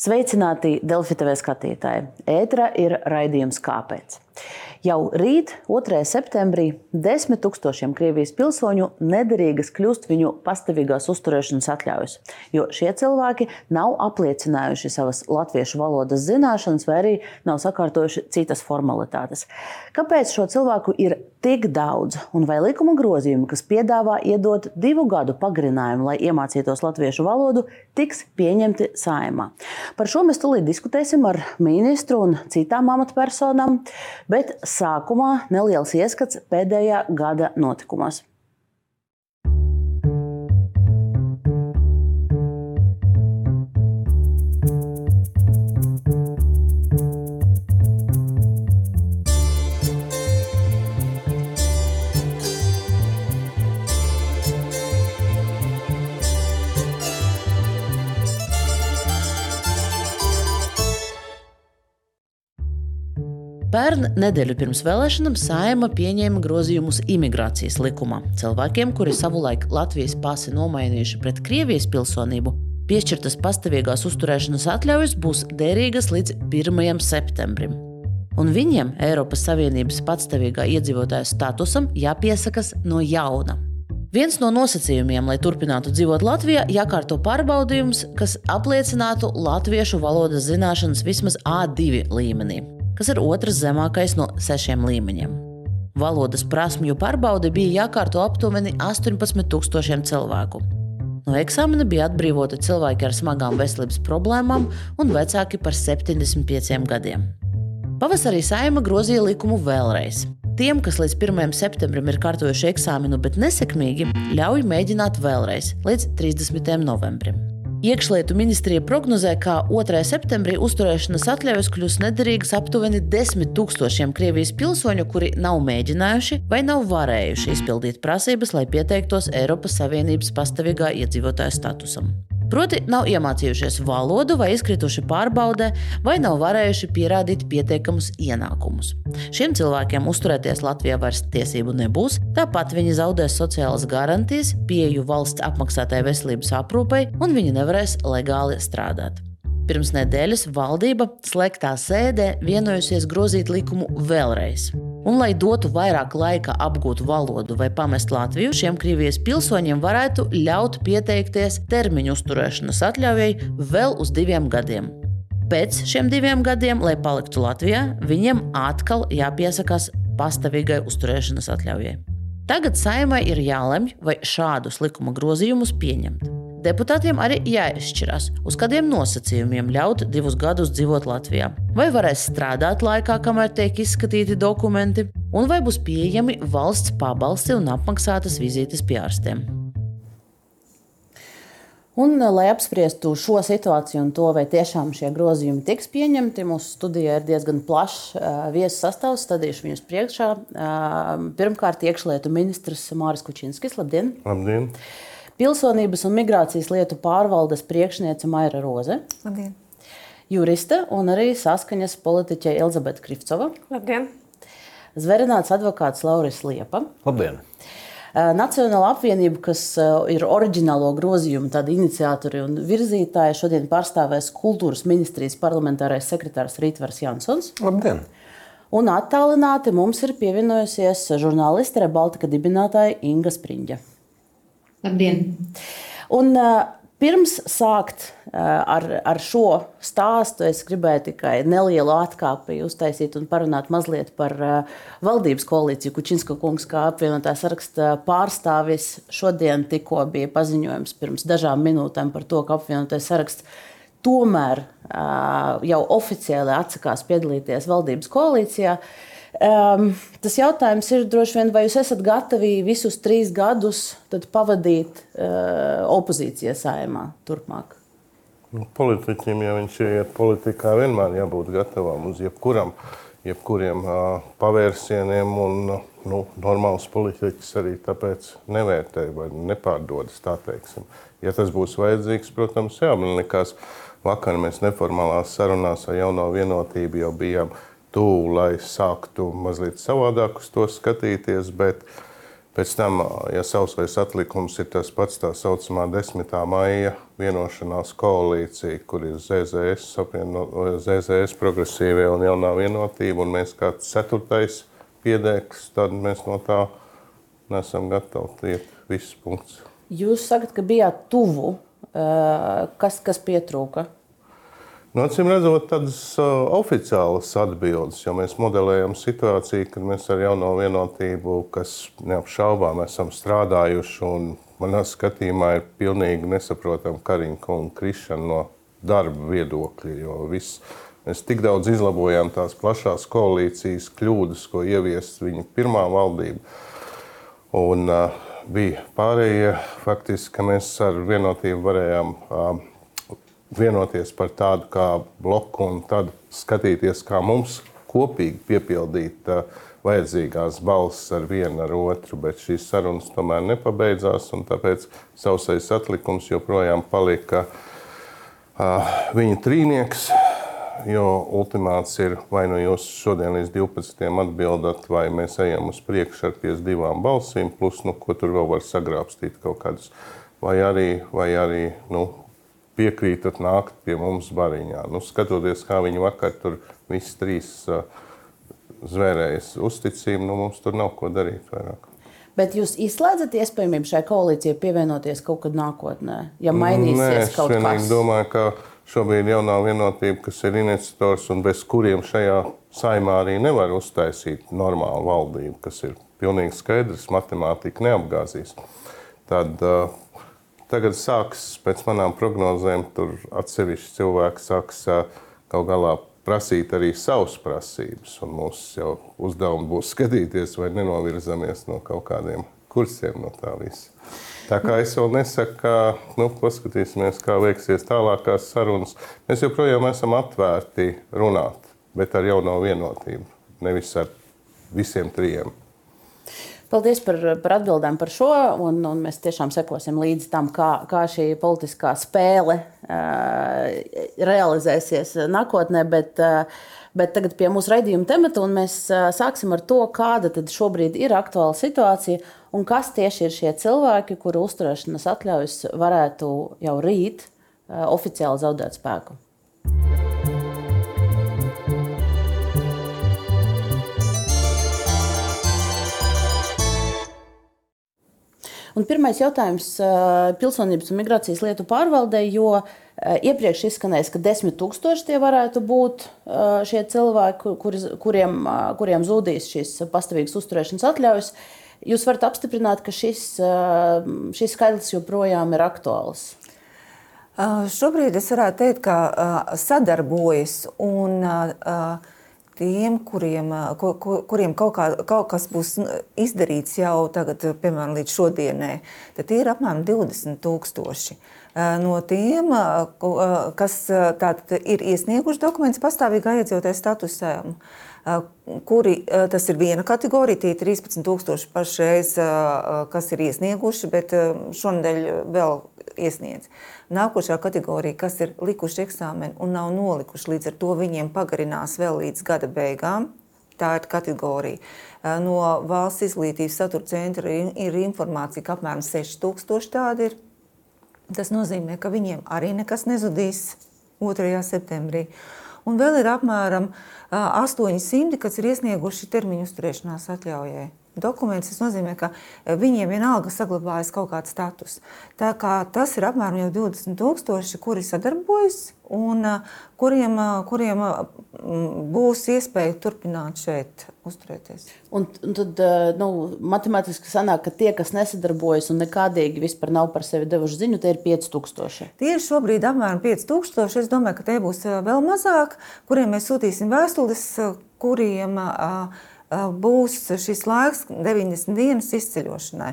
Sveicināti Delfi TV skatītāji! Ētra ir raidījums Kāpēc? Jau rīt, 2. septembrī, desmit tūkstošiem Krievijas pilsoņu nederīgas kļūst viņu pastāvīgās uzturēšanas atļaujas, jo šie cilvēki nav apliecinājuši savas latviešu valodas zināšanas vai arī nav sakārtojuši citas formalitātes. Kāpēc šo cilvēku ir tik daudz, un vai likuma grozījumi, kas piedāvā iedot divu gadu pagarinājumu, lai iemācītos latviešu valodu, tiks pieņemti saimā? Par šo mēs tūlīt diskutēsim ar ministru un citām amatpersonām. Bet sākumā neliels ieskats pēdējā gada notikumos. Pērn nedēļu pirms vēlēšanām Saima pieņēma grozījumus imigrācijas likumā. Cilvēkiem, kuri savulaik Latvijas pasi nomainījuši pret Krievijas pilsonību, piešķirtas pastāvīgās uzturēšanas atļaujas būs derīgas līdz 1. septembrim. Un viņiem Eiropas Savienības patstāvīgā iedzīvotāja statusam jāpiesakas no jauna. Viens no nosacījumiem, lai turpinātu dzīvot Latvijā, jākārto pārbaudījums, kas apliecinātu latviešu valodas zināšanas vismaz A2 līmenī kas ir otrs zemākais no sešiem līmeņiem. Valodas prasmju pārbaude bija jākārto aptuveni 18,000 cilvēku. No eksāmena bija atbrīvoti cilvēki ar smagām veselības problēmām un vecāki par 75 gadiem. Pavasarī saima grozīja likumu vēlreiz. Tiem, kas līdz 1. septembrim ir kārtojuši eksāmenu, bet nesekmīgi, ļauj mēģināt vēlreiz līdz 30. novembrim. Iekšlietu ministrija prognozē, ka 2. septembrī uzturēšanas atļaujas kļūs nederīgas aptuveni 10 tūkstošiem Krievijas pilsoņu, kuri nav mēģinājuši vai nav varējuši izpildīt prasības, lai pieteiktos Eiropas Savienības pastāvīgā iedzīvotāja statusam. Proti, nav iemācījušies valodu, vai izkrituši pārbaudē, vai nav varējuši pierādīt pietiekamus ienākumus. Šiem cilvēkiem uzturēties Latvijā vairs tiesību nebūs, tāpat viņi zaudēs sociālas garantijas, pieeju valsts apmaksātai veselības aprūpei, un viņi nevarēs legāli strādāt. Pirms nedēļas valdība slēgtā sēdē vienojusies grozīt likumu vēlreiz. Un, lai dotu vairāk laika apgūt valodu vai pamest Latviju, šiem Krievijas pilsoņiem varētu ļaut pieteikties termiņu uzturēšanas atļaujai vēl uz diviem gadiem. Pēc šiem diviem gadiem, lai paliktu Latvijā, viņiem atkal jāpiesakās pastāvīgai uzturēšanas atļaujai. Tagad saimai ir jālemj, vai šādus likuma grozījumus pieņemt. Deputātiem arī jāizšķirās, uz kādiem nosacījumiem ļaut divus gadus dzīvot Latvijā. Vai varēs strādāt laikā, kamēr tiek izskatīti dokumenti, un vai būs pieejami valsts pabalsti un apmaksātas vizītes pie ārstiem. Un, lai apspriestu šo situāciju un to, vai tiešām šie grozījumi tiks pieņemti, mūsu studijā ir diezgan plašs viesu sastāvs. Stādīšu viņus priekšā. Pirmkārt, iekšlietu ministrs Māris Kučinskis. Labdien! Labdien! Pilsonības un migrācijas lietu pārvaldes priekšniece Maira Roze. Labdien! Juriste un arī saskaņas politiķe Elizabete Krivcova. Labdien! Zverināts advokāts Lauris Liepa. Labdien! Nacionāla apvienība, kas ir oriģinālo grozījumu iniciatori un virzītāji, šodien pārstāvēs kultūras ministrijas parlamentārais sekretārs Rītvars Jansons. Labdien! Un attālināti mums ir pievienojusies žurnāliste Rebaltika dibinātāja Inga Spriņģa. Labdien! Un, uh, Pirms sākt ar, ar šo stāstu, es gribēju tikai nelielu atkāpi uztaisīt un parunāt mazliet par valdības koalīciju. Kučinska kungs, kā apvienotā saraksta pārstāvis, šodien tikko bija paziņojums pirms dažām minūtēm par to, ka apvienotais saraksts tomēr jau oficiāli atsakās piedalīties valdības koalīcijā. Uh, Um, tas jautājums ir droši vien, vai jūs esat gatavi visus trīs gadus pavadīt uh, opozīcijā saimā turpmāk? Nu, politiķim, ja viņš iet politikā, vienmēr jābūt gatavam uz jebkuram, jebkuriem uh, pavērsieniem. Un, nu, normāls politiķis arī tāpēc nevērtē vai nepārdodas. Ja tas būs vajadzīgs, protams, jā, man liekas, vakar mēs neformālās sarunās ar jauno vienotību jau bijām tuvu, lai sāktu mazliet savādāk uz to skatīties. Bet, Pēc tam, ja savsveids atlikums ir tas pats tā saucamā 10. maija vienošanās koalīcija, kur ir ZZS, apvieno, ZZS progresīvie un jaunā vienotība, un mēs kā ceturtais piedēks, tad mēs no tā nesam gatavi iet viss punkts. Jūs sakat, ka bijāt tuvu. Kas, kas pietrūka? Nu, Acīm redzot, tādas uh, oficiālas atbildes, jo mēs modelējam situāciju, kad mēs ar jauno vienotību, kas neapšaubām esam strādājuši, un manā skatījumā ir pilnīgi nesaprotama Kariņa un Krišana no darba viedokļa, jo viss, mēs tik daudz izlabojām tās plašās koalīcijas kļūdas, ko ieviest viņa pirmā valdība. Un uh, bija pārējie faktiski, ka mēs ar vienotību varējām uh, vienoties par tādu kā bloku un tad skatīties, kā mums kopīgi piepildīt uh, vajadzīgās balss ar vienu ar otru, bet šīs sarunas tomēr nepabeidzās, un tāpēc sausais atlikums joprojām palika uh, viņa trīnieks, jo ultimāts ir vai nu jūs šodien līdz 12. atbildat, vai mēs ejam uz priekšu ar 52 balsīm, plus, nu, ko tur vēl var sagrābstīt kaut kādus, vai arī, vai arī nu, piekrītat nākt pie mums bariņā. Nu, skatoties, kā viņi vakar tur visi trīs zvērējas uzticību, nu, mums tur nav ko darīt vairāk. Bet jūs izslēdzat iespējamību šai koalīcijai pievienoties kaut kad nākotnē, ja mainīsies Nē, kaut kas? Es domāju, ka šobrīd jaunā vienotība, kas ir iniciators un bez kuriem šajā saimā arī nevar uztaisīt normālu valdību, kas ir pilnīgi skaidrs, matemātika neapgāzīs. Tad uh, Tagad sāks, pēc manām prognozēm, tur atsevišķi cilvēki sāks kaut galā prasīt arī savas prasības. Mūsu jau uzdevums būs skatīties, vai nenovirzamies no kaut kādiem kursiem no tā visa. Tā kā es vēl nesaku, ka nu, paskatīsimies, kā veiksies tālākās sarunas. Mēs joprojām esam atvērti runāt, bet ar jauno vienotību, nevis ar visiem trijiem. Paldies par, par atbildēm par šo. Un, un mēs tiešām sekosim līdzi tam, kā, kā šī politiskā spēle uh, realizēsies nākotnē. Bet, uh, bet tagad pie mūsu raidījuma temata, mēs uh, sāksim ar to, kāda šobrīd ir aktuāla situācija un kas tieši ir šie cilvēki, kuru uzturēšanas atļaujas varētu jau rīt uh, oficiāli zaudēt spēku. Un pirmais jautājums pilsonības un migrācijas lietu pārvaldē, jo iepriekš izskanējis, ka desmit tūkstoši tie varētu būt šie cilvēki, kur, kuriem, kuriem zudīs šīs pastāvīgas uzturēšanas atļaujas. Jūs varat apstiprināt, ka šis, šis skaitlis joprojām ir aktuāls. Šobrīd es varētu teikt, ka sadarbojas un uh, tiem, kuriem, kur, kuriem kaut, kā, kaut kas būs izdarīts jau tagad, piemēram, līdz šodienai, tad ir apmēram 20 tūkstoši. No tiem, kas tātad, ir iesnieguši dokumentus pastāvīgā iedzīvotāja statusam, kuri tas ir viena kategorija, tie ir 13,000 pašreiz, kas ir iesnieguši, bet šonadēļ vēl iesniedz. Nākošā kategorija, kas ir likuši eksāmenu un nav nolikuši, līdz ar to viņiem pagarinās vēl līdz gada beigām. Tā ir kategorija. No valsts izglītības satura centra ir informācija, ka apmēram 6000 tādi ir. Tas nozīmē, ka viņiem arī nekas nezudīs 2. septembrī. Un vēl ir apmēram 800, kas ir iesnieguši termiņu uzturēšanās atļaujai dokumentus, tas nozīmē, ka eh, viņiem vienalga saglabājas kaut kāds status. Tā kā tas ir apmēram 20,000, kuri sadarbojas un eh, kuriem, eh, kuriem būs iespēja turpināt šeit uzturēties. Un, un tad nu, matemātiski sanāk, ka tie, kas nesadarbojas un nekādīgi vispār nav par sevi devuši ziņu, tie ir 5000. Tie ir šobrīd apmēram 5000. Es domāju, ka tie būs vēl mazāk, kuriem mēs sūtīsim vēstules, kuriem uh, būs šis laiks 90 dienas izceļošanai.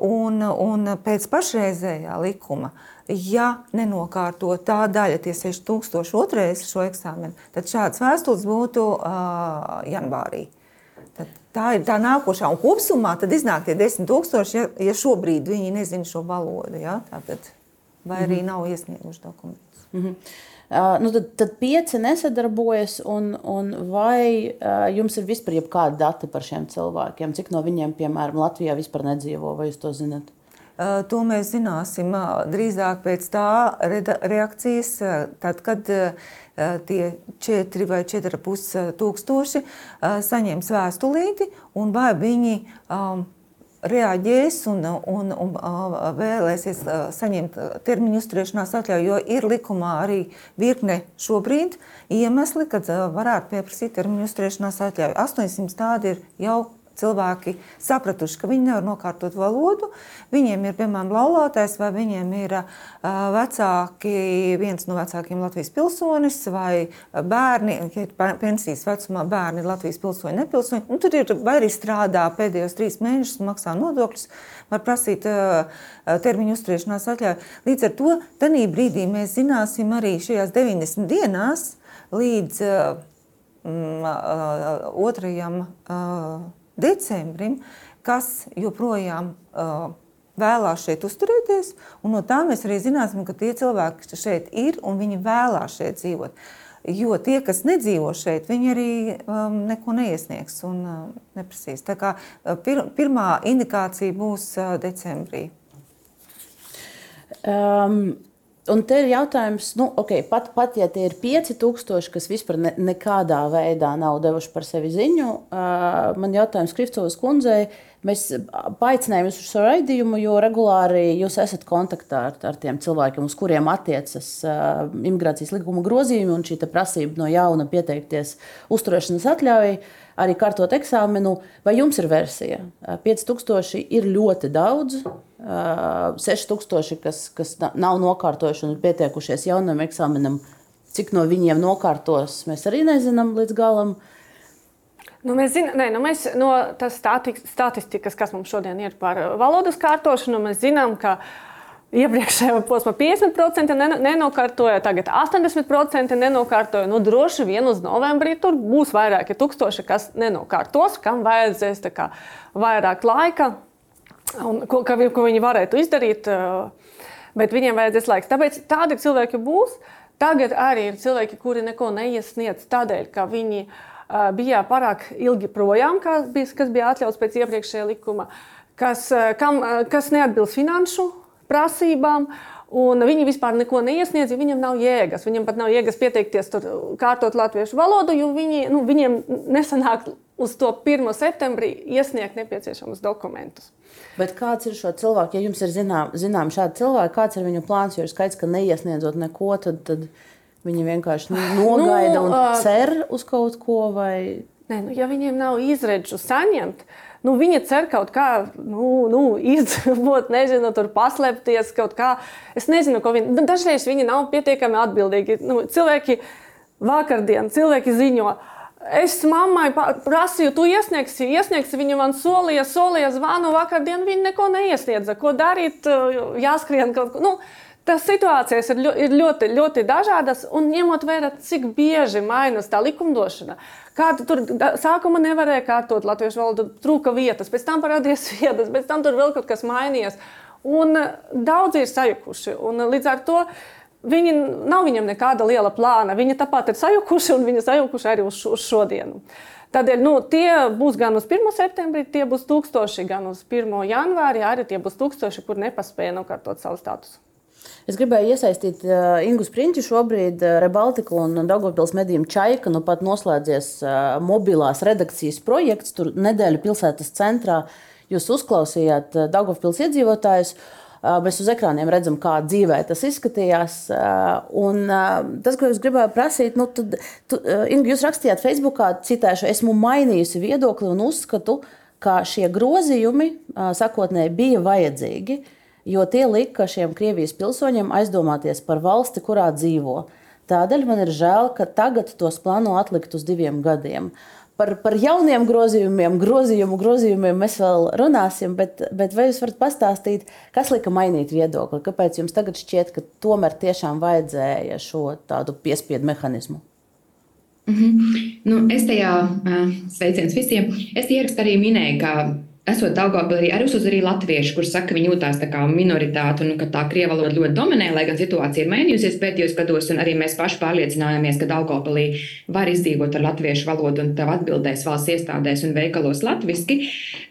Un, un pēc pašreizējā likuma, ja nenokārto tā daļa, tie 6000 otrais šo eksāmenu, tad šāds vēstules būtu uh, janvārī. Tad tā ir tā nākošā. Un kopumā tad iznāk tie 10,000, ja, ja šobrīd viņi nezina šo valodu. Ja? Tātad, vai arī mm -hmm. nav iesnieguši dokumentus. Mm -hmm. Nu tad, tad pieci nesadarbojas, un, un vai jums ir vispār kādi dati par šiem cilvēkiem? Cik no viņiem, piemēram, Latvijā vispār nedzīvo, vai jūs to zinat? To mēs zināsim drīzāk pēc tā reakcijas, tad, kad tie 4 vai 4,5 tūkstoši saņems vēstulīti, un vai viņi um, reaģēs un, un, un vēlēsies saņemt termiņu uzturēšanās atļauju, jo ir likumā arī virkne šobrīd iemesli, kad varētu pieprasīt termiņu uzturēšanās atļauju. 800 tādi ir jau cilvēki sapratuši, ka viņi nevar nokārtot valodu. Viņiem ir, piemēram, laulātais, vai viņiem ir vecāki, viens no vecākiem Latvijas pilsonis, vai bērni, ja ir pensijas vecumā bērni ir Latvijas pilsoņi, nepilsoņi. Un tur ir vai arī strādā pēdējos trīs mēnešus, maksā nodokļus, var prasīt termiņu uzturēšanās atļauju. Līdz ar to tajā brīdī mēs zināsim arī šajās 90 dienās līdz mm, otrajam decembrim, kas joprojām uh, vēlās šeit uzturēties. No tā mēs arī zināsim, ka tie cilvēki šeit ir un viņi vēlās šeit dzīvot. Jo tie, kas nedzīvo šeit, viņi arī um, neko neiesniegs un uh, neprasīs. Tā kā uh, pir, pirmā indikācija būs uh, decembrī. Um, Un te ir jautājums, nu, okay, pat, pat ja tie ir 5000, kas vispār ne, nekādā veidā nav devuši par sevi ziņu, uh, man jautājums Kristofas kundzei. Mēs paaicinājām jūs uz šo raidījumu, jo regulāri jūs esat kontaktā ar, ar tiem cilvēkiem, uz kuriem attiecas uh, imigrācijas likuma grozījumi un šī prasība no jauna pieteikties uzturēšanas atļaujai, arī kārtot eksāmenu. Vai jums ir versija? 5000 ir ļoti daudz. 6000, kas, kas nav nokārtojuši un ir pietiekušies jaunam eksāmenam, cik no viņiem nokārtos, mēs arī nezinām līdz galam. Nu, mēs zinām, nē, nu mēs no tās statistikas, kas mums šodien ir par valodas kārtošanu, mēs zinām, ka iepriekšējā posmā 50% nenokārtoja, tagad 80% nenokārtoja. Nu, droši vien uz novembrī tur būs vairāki tūkstoši, kas nenokārtos, kam vajadzēs kā, vairāk laika un ko, ka, ko viņi varētu izdarīt, bet viņiem vajadzēs laiks. Tāpēc tādi cilvēki būs. Tagad arī ir cilvēki, kuri neko neiesniedz tādēļ, ka viņi bija pārāk ilgi projām, kas bija, kas bija atļauts pēc iepriekšējā likuma, kas, kam, kas neatbilst finanšu prasībām. Un viņi vispār neko neiesniedz, jo viņiem nav jēgas. Viņiem pat nav jēgas pieteikties, tur, kārtot latviešu valodu, jo viņi, nu, viņiem nesanāk uz to 1. septembrī iesniegt nepieciešamus dokumentus. Bet kāds ir šo cilvēku, ja jums ir zinām, zinām šādi cilvēki, kāds ir viņu plāns, jo ir skaidrs, ka neiesniedzot neko, tad, tad viņi vienkārši nu, nogaida nu, un cer uz kaut ko vai... Nē, nu, ja viņiem nav izredzu saņemt, nu, viņi cer kaut kā nu, nu, izdzīvot, nezinu, tur paslēpties kaut kā. Es nezinu, ko viņi. Dažreiz viņi nav pietiekami atbildīgi. Nu, cilvēki vakardien, cilvēki ziņo. Es mammai prasīju, tu iesniegsi, iesniegsi. Viņa man solīja, solīja zvanu vakardien. Viņa neko neiesniedza. Ko darīt? Jāskrien kaut kur. Nu, Tas situācijas ir, ir ļoti, ļoti dažādas, un ņemot vērā, cik bieži mainās tā likumdošana. Kāda tur sākumā nevarēja kārtot latviešu valodu, trūka vietas, pēc tam parādījās vietas, pēc tam tur vēl kaut kas mainījies. Un daudzi ir sajukuši. Un līdz ar to Viņi nav viņam nekāda liela plāna. Viņi tāpat ir sajukuši un viņi sajukuši arī uz, uz šodienu. Tādēļ nu, tie būs gan uz 1. septembrī, tie būs tūkstoši, gan uz 1. janvāri, arī tie būs tūkstoši, kur nepaspēja nokārtot savu statusu. Es gribēju iesaistīt uh, Ingu Sprinču šobrīd uh, Rebaltiku un Dagopils medijiem Čaika. Nu pat noslēdzies uh, mobilās redakcijas projekts, tur nedēļa pilsētas centrā. Jūs uzklausījāt uh, Dagopils iedzīvotājus. Uh, Mēs uz ekrāniem redzam, kā dzīvē tas izskatījās. Un tas, ko es gribēju prasīt, nu, tad, tu, Inga, jūs rakstījāt Facebookā, citēšu, esmu mainījusi viedokli un uzskatu, ka šie grozījumi sakotnēji bija vajadzīgi, jo tie lika šiem Krievijas pilsoņiem aizdomāties par valsti, kurā dzīvo. Tādēļ man ir žēl, ka tagad tos plāno atlikt uz diviem gadiem. Uh, Par, par jauniem grozījumiem, grozījumu grozījumiem mēs vēl runāsim, bet, bet vai jūs varat pastāstīt, kas lika mainīt viedokli? Kāpēc jums tagad šķiet, ka tomēr tiešām vajadzēja šo tādu piespiedu mehānismu? Mm -hmm. nu, es tajā sveiciens visiem. Es ierakstā arī minēju, ka esot Daugavpilī, arī arī latvieši, kur saka, ka viņi jūtās kā minoritāte un ka tā krieva valoda ļoti dominē, lai gan situācija ir mainījusies pēdējos gados, un arī mēs paši pārliecinājāmies, ka Daugavpilī var izdzīvot ar latviešu valodu un tev atbildēs valsts iestādēs un veikalos latviski.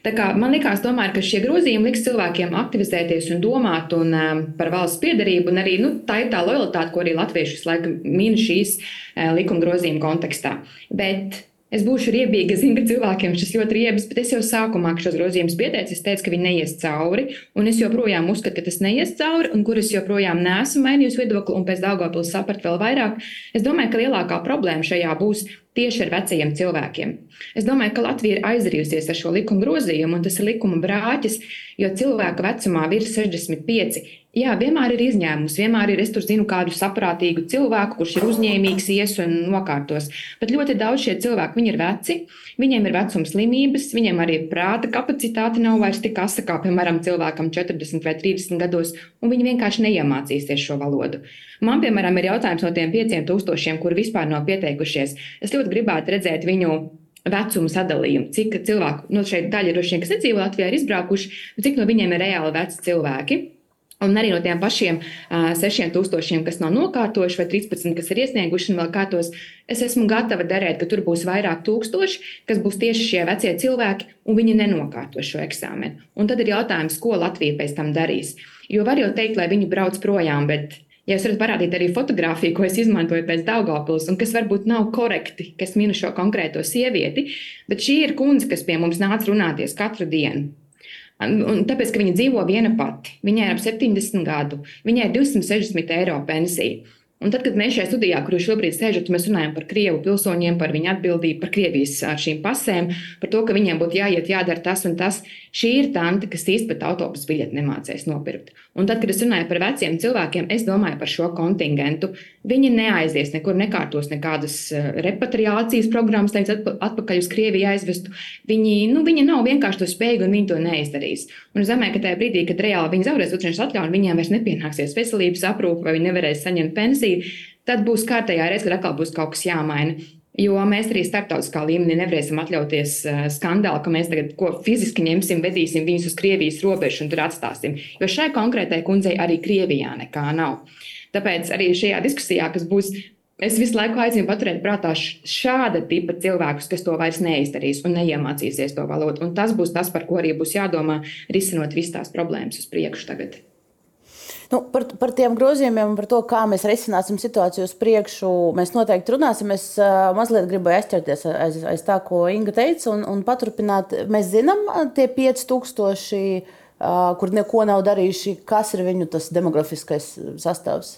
Tā kā man likās tomēr, ka šie grozījumi liks cilvēkiem aktivizēties un domāt un, um, par valsts piedarību, un arī nu, tā ir tā lojalitāte, ko arī latvieši visu laiku min šīs uh, likuma grozījuma kontekstā. Bet Es būšu riebīga, zinu, ka cilvēkiem šis ļoti riebs, bet es jau sākumā, kad šos grozījumus pieteicu, es teicu, ka viņi neies cauri, un es joprojām uzskatu, ka tas neies cauri, un kur es joprojām neesmu mainījusi viedokli, un pēc Daugavpils saprat vēl vairāk. Es domāju, ka lielākā problēma šajā būs tieši ar vecajiem cilvēkiem. Es domāju, ka Latvija ir aizrījusies ar šo likuma grozījumu, un tas ir likuma brāķis, jo cilvēka vecumā virs 65. Jā, vienmēr ir izņēmums. Vienmēr ir, es tur zinu kādu saprātīgu cilvēku, kurš ir uzņēmīgs, ies un nokārtos. Bet ļoti daudz šie cilvēki, viņi ir veci, viņiem ir vecuma slimības, viņiem arī prāta kapacitāte nav vairs tik asa kā, piemēram, cilvēkam 40 vai 30 gados, un viņi vienkārši neiemācīsies šo valodu. Man, piemēram, ir jautājums no tiem 5000, kuri vispār nav pieteikušies. Es ļoti gribētu redzēt viņu vecuma sadalījumu, cik cilvēku, no nu, šeit daļa ir šie, kas nedzīvo Latvijā, ir izbraukuši, cik no viņiem ir reāli veci cilvēki. Un arī no tiem pašiem uh, 6000, kas nav nokārtojuši, vai 13, kas ir iesnieguši un vēl kārtos, es esmu gatava derēt, ka tur būs vairāk tūkstoši, kas būs tieši šie vecie cilvēki, un viņi nenokārto šo eksāmenu. Un tad ir jautājums, ko Latvija pēc tam darīs. Jo var jau teikt, lai viņi brauc projām, bet Ja es varu parādīt arī fotografiju, ko es izmantoju pēc Daugopils, un kas varbūt nav korekti, kas min šo konkrēto sievieti, bet šī ir kundze, kas pie mums nāca runāties katru dienu. Un tāpēc, ka viņa dzīvo viena pati, viņai ir ap 70 gadu, viņai ir 260 eiro pensija. Un tad, kad mēs šajā studijā, kur šobrīd sēžat, mēs runājam par krievu pilsoņiem, par viņu atbildību, par Krievijas šīm pasēm, par to, ka viņiem būtu jāiet, jādara tas un tas. Šī ir tante, kas īstenībā pat autobusu biļeti nemācēs nopirkt. Un tad, kad es runāju par veciem cilvēkiem, es domāju par šo kontingentu. Viņi neaizies nekur, nekārtos nekādas repatriācijas programmas, lai atpakaļ uz Krieviju aizvestu. Viņi, nu, viņi nav vienkārši to spējīgi un viņi to neizdarīs. Un es domāju, ka tajā brīdī, kad reāli viņi zaudēs uzņemšanas atļauju, viņiem vairs nepienāksies veselības aprūpe vai viņi nevarēs saņemt pensiju, tad būs kārtējā reize, kad atkal būs kaut kas jāmaina. Jo mēs arī starptautiskā līmenī nevarēsim atļauties uh, skandālu, ka mēs tagad ko fiziski ņemsim, vedīsim viņus uz Krievijas robežu un tur atstāsim. Jo šai konkrētai kundzei arī Krievijā nekā nav. Tāpēc arī šajā diskusijā, kas būs, es visu laiku aicinu paturēt prātā šāda tipa cilvēkus, kas to vairs neizdarīs un neiemācīsies to valodu. Un tas būs tas, par ko arī būs jādomā, risinot visas tās problēmas uz priekšu tagad. Nu, par, par tiem grozījumiem par to, kā mēs risināsim situāciju uz priekšu, mēs noteikti runāsim. Es uh, mazliet gribēju aizķerties aiz, aiz tā, ko Inga teica, un, un paturpināt. Mēs zinām, tie 5000, uh, kur neko nav darījuši, kas ir viņu demografiskais sastāvs.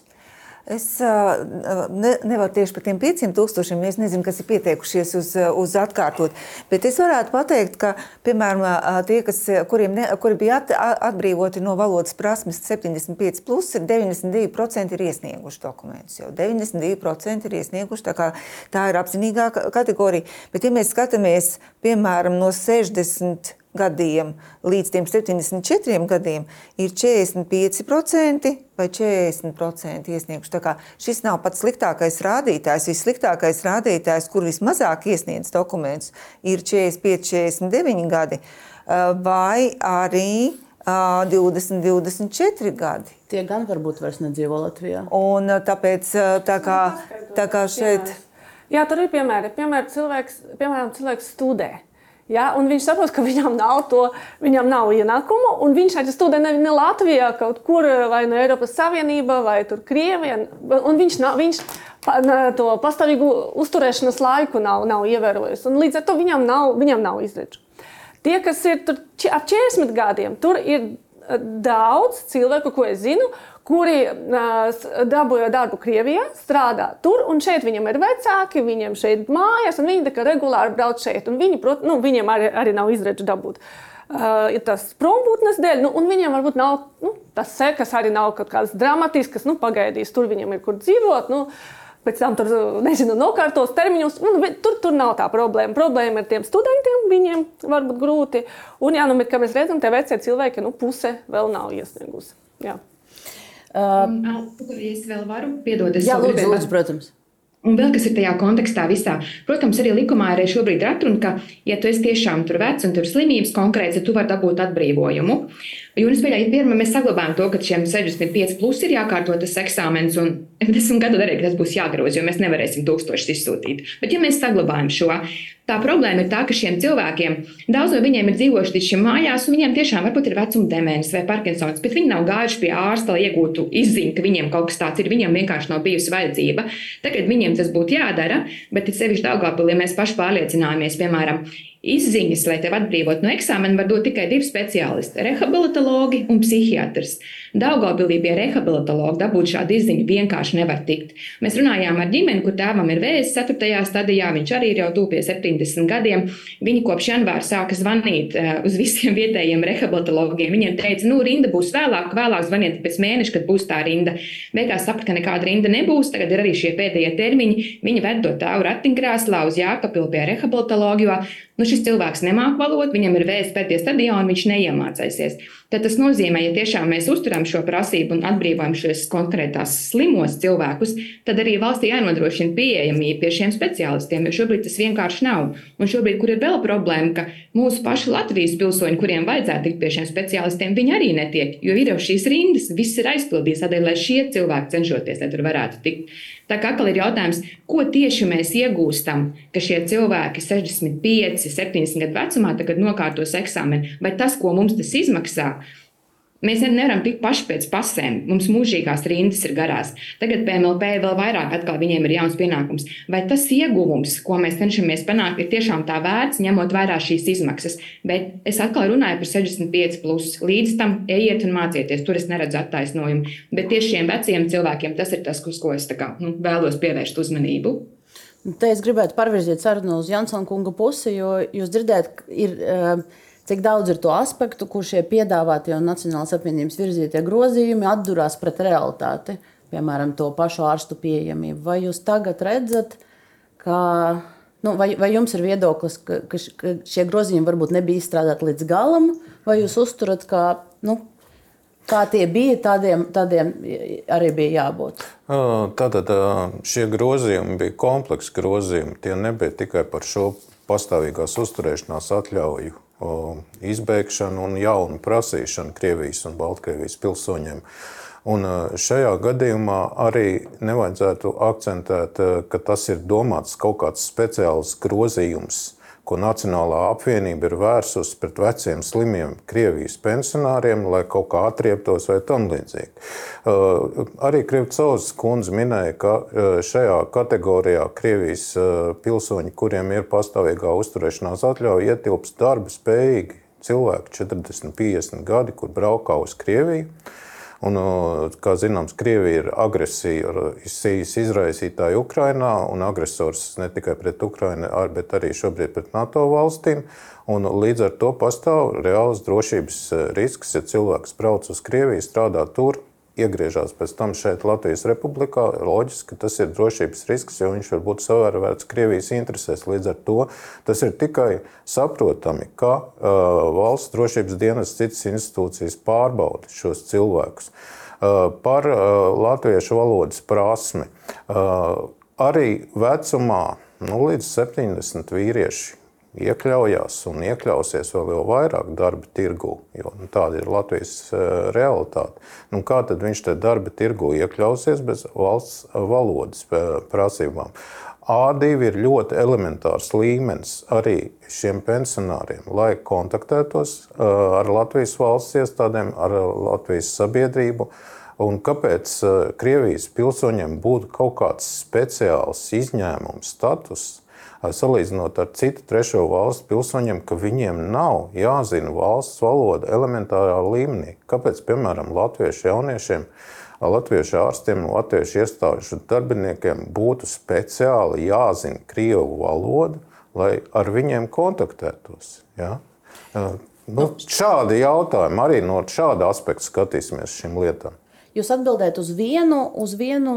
Es ne, nevaru tieši par tiem 500 tūkstošiem, es nezinu, kas ir pieteikušies uz, uz atkārtot. Bet es varētu pateikt, ka, piemēram, tie, kas, kuriem ne, kuri bija at, atbrīvoti no valodas prasmes 75, plus, ir 92% ir iesnieguši dokumentus. Jau 92% ir iesnieguši. Tā, tā ir apzinīgā kategorija. Bet, ja mēs skatāmies, piemēram, no 60 gadiem līdz 74 gadiem ir 45% vai 40% iesnieguši. Šis nav pats sliktākais rādītājs. Vissliktākais rādītājs, kur vismazāk iesniedz dokumentus, ir 45, 49 gadi vai arī 20, 24 gadi. Tie gan varbūt vairs nedzīvo Latvijā. Un tāpēc tā kā, tā kā šeit. Jā, tur ir piemēri. Piemēram, cilvēks, piemēram, cilvēks studē. Ja, viņš saprot, ka viņam nav to, viņam nav ienākumu, un viņš arī studē ne, ne Latvijā, kaut kur vai no Eiropas Savienībā, vai Krievijā. Viņš, nav, viņš to pastāvīgu uzturēšanas laiku nav, nav ievērojis. Līdz ar to viņam nav, viņam nav izredzu. Tie, kas ir tur ap 40 gadiem, tur ir daudz cilvēku, ko es zinu, kuri uh, dabūja darbu Krievijā, strādā tur, un šeit viņam ir vecāki, viņiem šeit mājas, un viņi regulāri brauc šeit. Viņi, prot, nu, viņiem arī, arī nav izredzu dabūt. Uh, tas prombūtnes dēļ, nu, un viņiem varbūt nav nu, tas sekas, arī nav kaut kādas dramatiskas, nu, pagaidīs, tur viņiem ir kur dzīvot. Nu, Pēc tam tur, nezinu, nokārtos termiņus. Nu, tur, tur nav tā problēma. Problēma ir tiem studentiem, viņiem var būt grūti. Un, jā, nu, kā mēs redzam, tie vecie cilvēki, nu, puse vēl nav iesniegusi. Jā. Uh, es vēl varu piedot, es jā, lūdzu, lūdzu, protams. Un vēl kas ir tajā kontekstā visā, protams, arī likumā arī šobrīd ir atruna, ka, ja tu esi tiešām tur vecs un tur slimības konkrēts, tad tu vari dabūt atbrīvojumu. Jo es pieļauju, ka pirmā mēs saglabājam to, ka šiem 65 plus ir jākārto tas eksāmens, un desmit gadu arī tas būs jāgroza, jo mēs nevarēsim tūkstošus izsūtīt. Bet ja mēs saglabājam šo, Tā problēma ir tā, ka šiem cilvēkiem daudz no viņiem ir dzīvojuši līdz šim mājās, un viņiem tiešām varbūt ir vecuma demence vai Parkinsons, bet viņi nav gājuši pie ārsta, lai iegūtu izziņu, ka viņiem kaut kas tāds ir. Viņiem vienkārši nav bijusi vajadzība. Tagad viņiem tas būtu jādara, bet it sevišķi Daugavpilī mēs paši pārliecinājāmies, piemēram, Izziņas, lai tevi atbrīvotu no eksāmena, var dot tikai divi speciālisti - rehabilitologi un psihiatrs. Daugaubilī pie rehabilitologa dabūt šādu izziņu vienkārši nevar tikt. Mēs runājām ar ģimeni, kur tēvam ir vēzis 4. stadijā, viņš arī ir jau tuvu pie 70 gadiem. Viņi kopš janvāra sāka zvanīt uh, uz visiem vietējiem rehabilitologiem. Viņiem teica, nu, rinda būs vēlāk, vēlāk zvaniet pēc mēneša, kad būs tā rinda. Beigās saprata, ka nekāda rinda nebūs, tagad ir arī šie pēdējie termiņi. Viņi ved to tēvu ratiņkrēslā uz Jākapilu pie rehabilitologa, nu, šis cilvēks nemāk valodu, viņam ir vēsts pēdējā stadionā, un viņš neiemācīsies. Tad tas nozīmē, ja tiešām mēs uzturam šo prasību un atbrīvojam šos konkrētās slimos cilvēkus, tad arī valstī jānodrošina pieejamība pie šiem speciālistiem, jo šobrīd tas vienkārši nav. Un šobrīd, kur ir vēl problēma, ka mūsu paši Latvijas pilsoņi, kuriem vajadzētu tikt pie šiem speciālistiem, viņi arī netiek, jo ir jau šīs rindas, viss ir aizpildīts, tādēļ, lai šie cilvēki cenšoties, lai tur varētu tikt. Tā kā atkal ir jautājums, ko tieši mēs iegūstam, ka šie cilvēki 65, 70 gadu vecumā tagad nokārtos eksāmenu, vai tas, ko mums tas izmaksā, Mēs nevaram tikt paši pēc pasēm. Mums mūžīgās rindas ir garās. Tagad PMLP vēl vairāk atkal viņiem ir jauns pienākums. Vai tas ieguvums, ko mēs cenšamies panākt, ir tiešām tā vērts, ņemot vērā šīs izmaksas? Bet es atkal runāju par 65, plus. līdz tam ejiet un mācieties. Tur es neredzu attaisnojumu. Bet tieši šiem veciem cilvēkiem tas ir tas, uz ko es kā, nu, vēlos pievērst uzmanību. Te es gribētu pārvirzīt sarunu uz Jansona kunga pusi, jo jūs dzirdējat, ir. Uh, cik daudz ir to aspektu, kur šie piedāvātie un Nacionālās apvienības virzītie grozījumi atdurās pret realitāti, piemēram, to pašu ārstu pieejamību. Vai jūs tagad redzat, ka, nu, vai, vai jums ir viedoklis, ka, ka šie grozījumi varbūt nebija izstrādāti līdz galam, vai jūs uzturat, ka nu, kā tie bija, tādiem, tādiem arī bija jābūt? Tātad šie grozījumi bija kompleksi grozījumi. Tie nebija tikai par šo pastāvīgās uzturēšanās atļauju izbeigšanu un jaunu prasīšanu Krievijas un Baltkrievijas pilsoņiem. Un šajā gadījumā arī nevajadzētu akcentēt, ka tas ir domāts kaut kāds speciāls grozījums ko Nacionālā apvienība ir vērsusi pret veciem slimiem Krievijas pensionāriem, lai kaut kā atrieptos vai tam līdzīgi. Uh, arī Krievcovs kundze minēja, ka uh, šajā kategorijā Krievijas uh, pilsoņi, kuriem ir pastāvīgā uzturēšanās atļauja, ietilpst darba spējīgi cilvēki 40, 50 gadi, kur braukā uz Krieviju. Un, kā zināms, Krievija ir agresijas izraisītāja Ukrajinā un agresors ne tikai pret Ukrajinu, bet arī šobrīd pret NATO valstīm. Un līdz ar to pastāv reāls drošības risks, ja cilvēks brauc uz Krieviju, strādā tur, iegriežas pēc tam šeit, Latvijas Republikā, loģiski, tas ir drošības risks, jo viņš var būt savērvērts Krievijas interesēs. Līdz ar to tas ir tikai saprotami, ka uh, valsts drošības dienas citas institūcijas pārbauda šos cilvēkus. Uh, par uh, latviešu valodas prasmi. Uh, arī vecumā nu, līdz 70 vīrieši iekļaujās un iekļausies vēl, vēl vairāk darba tirgu, jo nu, tāda ir Latvijas uh, realitāte. Nu, kā tad viņš te darba tirgu iekļausies bez valsts valodas uh, prasībām? A2 ir ļoti elementārs līmenis arī šiem pensionāriem, lai kontaktētos uh, ar Latvijas valsts iestādēm, ar Latvijas sabiedrību. Un kāpēc Krievijas pilsoņiem būtu kaut kāds speciāls izņēmums status? Salīdzinot ar citu trešo valstu pilsoņiem, ka viņiem nav jāzina valsts valoda elementārā līmenī. Kāpēc, piemēram, latviešu jauniešiem, latviešu ārstiem, latviešu iestāžu darbiniekiem būtu speciāli jāzina krievu valoda, lai ar viņiem kontaktētos? Ja? Nu, šādi jautājumi arī no šāda aspekta skatīsimies šīm lietām. Jūs atbildējat uz vienu, uz vienu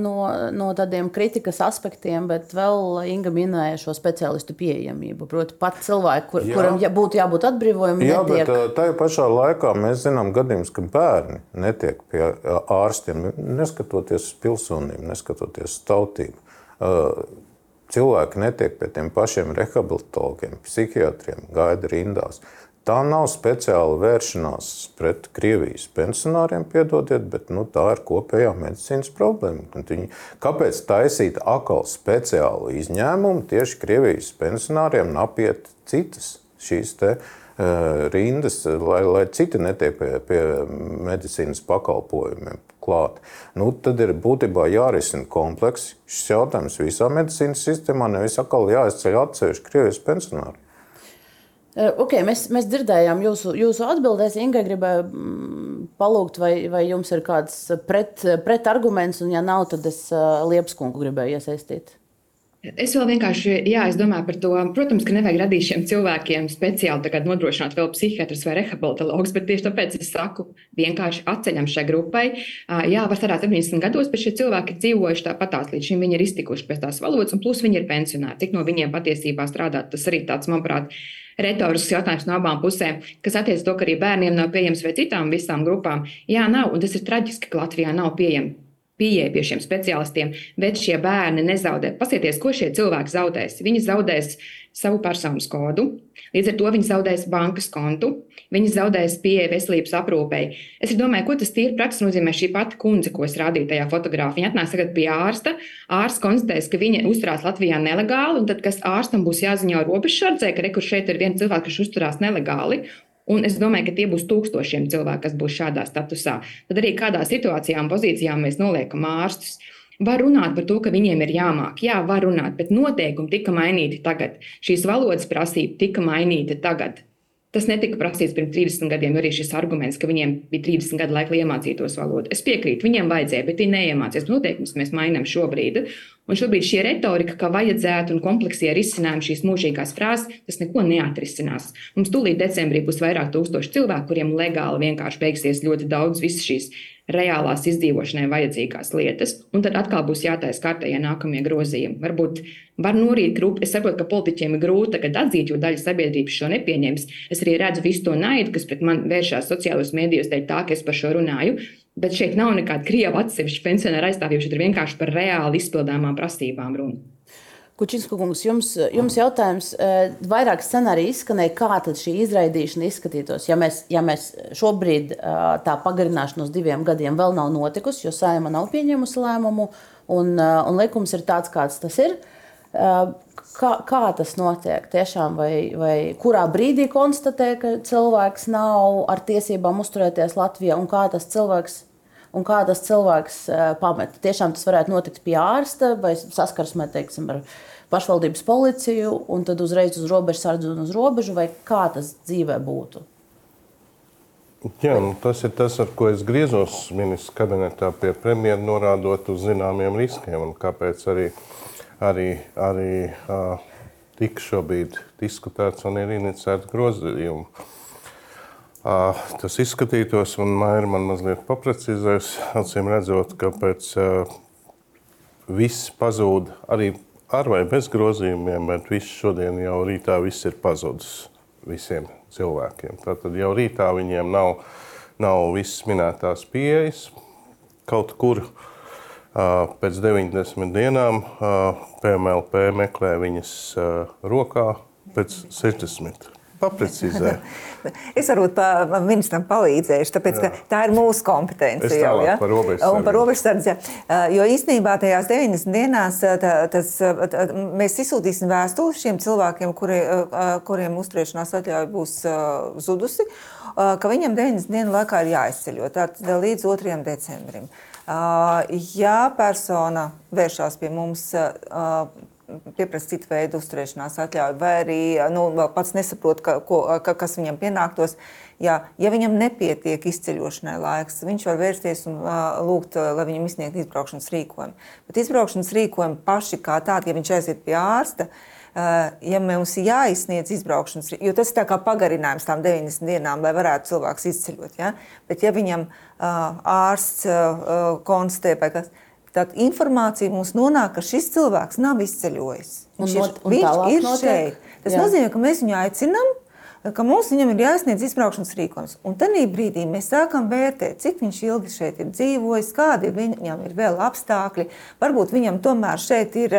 no, no tādiem kritikas aspektiem, bet vēl Inga minēja šo speciālistu pieejamību. Proti, pat cilvēki, kur, Jā. kuram jā, būtu jābūt atbrīvojumam, Jā, netiek. bet tajā pašā laikā mēs zinām gadījumus, ka bērni netiek pie ārstiem, neskatoties uz pilsonību, neskatoties uz tautību. cilvēki netiek pie tiem pašiem rehabilitologiem, psihiatriem, gaida rindās. Tā nav speciāla vēršanās pret Krievijas pensionāriem, piedodiet, bet nu, tā ir kopējā medicīnas problēma. Viņi, kāpēc taisīt atkal speciālu izņēmumu tieši Krievijas pensionāriem apiet citas šīs te, uh, rindas, lai, lai citi netiek pie, pie medicīnas pakalpojumiem? Klāt. Nu, tad ir būtībā jārisina komplekss šis jautājums visā medicīnas sistēmā, nevis atkal jāizceļ atsevišķi Krievijas pensionāri. Eh, okay, mēs, mēs dzirdējām jūsu, jūsu atbildēs. Inga gribēja mm, palūgt, vai, vai jums ir kāds pret, pretarguments, un, ja nav, tad es uh, Liepskungu gribēju iesaistīt. Es vēl vienkārši, jā, es domāju par to, protams, ka nevajag radīt šiem cilvēkiem speciāli nodrošināt vēl psihiatrus vai rehabilitologus, bet tieši tāpēc es saku, vienkārši atceļam šai grupai. Jā, var strādāt 70 gados, bet šie cilvēki ir dzīvojuši tāpatās, līdz šim viņi ir iztikuši pēc tās valodas, un plus viņi ir pensionāri. Cik no viņiem patiesībā strādāt, tas arī tāds, manuprāt, retorisks jautājums no abām pusēm, kas attiecas to, ka arī bērniem nav pieejams vai citām visām grupām. Jā, nav, un tas ir traģiski, ka Latvijā nav pieejama pieeja pie šiem speciālistiem, bet šie bērni nezaudē. Pasieties, ko šie cilvēki zaudēs. Viņi zaudēs savu personas kodu, līdz ar to viņi zaudēs bankas kontu, viņi zaudēs pieeja veselības aprūpei. Es domāju, ko tas tīri praktiski nozīmē šī pati kundze, ko es rādīju tajā fotogrāfijā. Viņa atnāks tagad pie ārsta, ārsts konstatēs, ka viņa uzturās Latvijā nelegāli, un tad, kas ārstam būs jāziņo robežsardzē, ka rekur šeit ir viens cilvēks, kas uzturās nelegāli, Un es domāju, ka tie būs tūkstošiem cilvēku, kas būs šādā statusā. Tad arī kādā situācijā un pozīcijā mēs noliekam ārstus. Var runāt par to, ka viņiem ir jāmāk. Jā, var runāt, bet noteikumi tika mainīti tagad. Šīs valodas prasība tika mainīta tagad. Tas netika prasīts pirms 30 gadiem, arī šis arguments, ka viņiem bija 30 gadu laika, lai iemācītos valodu. Es piekrītu, viņiem vajadzēja, bet viņi neiemācījās. Noteikumus mēs mainām šobrīd. Un šobrīd šī retorika, ka vajadzētu un kompleksie risinājumi šīs mūžīgās frāzes, tas neko neatrisinās. Mums tūlīt decembrī būs vairāk tūkstoši cilvēku, kuriem legāli vienkārši beigsies ļoti daudz visas šīs reālās izdzīvošanai vajadzīgās lietas, un tad atkal būs jātaisa kārtējie nākamie grozījumi. Varbūt var norīt grupu. Es saprotu, ka politiķiem ir grūti tagad atzīt, jo daļa sabiedrības šo nepieņems. Es arī redzu visu to naidu, kas pret mani vēršās sociālajos mēdījos, dēļ tā, ka es par šo runāju. Bet šeit nav nekāda krieva atsevišķa pensionāra aizstāvība, šeit ir vienkārši par reāli izpildāmām prasībām runa. Kučinska kungs, jums, jums jautājums, eh, vairāk scenāriju izskanēja, kā tad šī izraidīšana izskatītos, ja mēs, ja mēs šobrīd eh, tā pagarināšana uz diviem gadiem vēl nav notikusi, jo saima nav pieņēmusi lēmumu, un, eh, un likums ir tāds, kāds tas ir. Kā, kā tas notiek? Tiešām, vai, vai kurā brīdī konstatē, ka cilvēks nav ar tiesībām uzturēties Latvijā, un kā tas cilvēks un kā tas cilvēks pamet. Tiešām tas varētu notikt pie ārsta vai saskarsmē teiksim, ar pašvaldības policiju, un tad uzreiz uz robežas sardzi un uz robežu, vai kā tas dzīvē būtu. Jā, nu tas ir tas, ar ko es griezos ministrs kabinetā pie premjera, norādot uz zināmiem riskiem un kāpēc arī, arī, arī uh, tika šobrīd diskutēts un ir inicēts grozījumi. Uh, tas izskatītos, un Maija man mazliet paprecizēs, acīm redzot, ka pēc uh, viss pazūd arī ar vai bez grozījumiem, bet viss šodien jau rītā viss ir pazudis visiem cilvēkiem. Tātad jau rītā viņiem nav, nav visas minētās pieejas. Kaut kur uh, pēc 90 dienām PMLP meklē viņas rokā pēc 60 paprecizē. es varbūt pa ministram palīdzēšu, tāpēc, ka tā ir mūsu kompetence. Es jau, ja? par robežsardzi. Par robežsardzi, jo īstenībā tajās 90 dienās tā, tas, tā, mēs izsūtīsim vēstuli šiem cilvēkiem, kuri, kuriem uzturēšanās atļauja būs zudusi, ka viņam 90 dienu laikā ir jāizceļo līdz 2. decembrim. Ja persona vēršās pie mums pieprasa citu veidu uzturēšanās atļauju, vai arī nu, pats nesaprot, ka, ko, ka, kas viņam pienāktos. Jā, ja viņam nepietiek izceļošanai laiks, viņš var vērsties un uh, lūgt, uh, lai viņam izsniegtu izbraukšanas rīkojumu. Bet izbraukšanas rīkojumi paši kā tādi, ja viņš aiziet pie ārsta, uh, ja mums ir jāizsniedz izbraukšanas, jo tas ir kā pagarinājums tām 90 dienām, lai varētu cilvēks izceļot. Ja? Bet ja viņam uh, ārsts uh, konstatē, ka Tad informācija mums nonāk, ka šis cilvēks nav izceļojis. Viņš, un, ir, viņš ir notiek? šeit. Tas Jā. nozīmē, ka mēs viņu aicinām ka mums viņam ir jāizsniedz izbraukšanas rīkojums. Un tajā brīdī mēs sākam vērtēt, cik viņš ilgi šeit ir dzīvojis, kādi viņam ir vēl apstākļi. Varbūt viņam tomēr šeit ir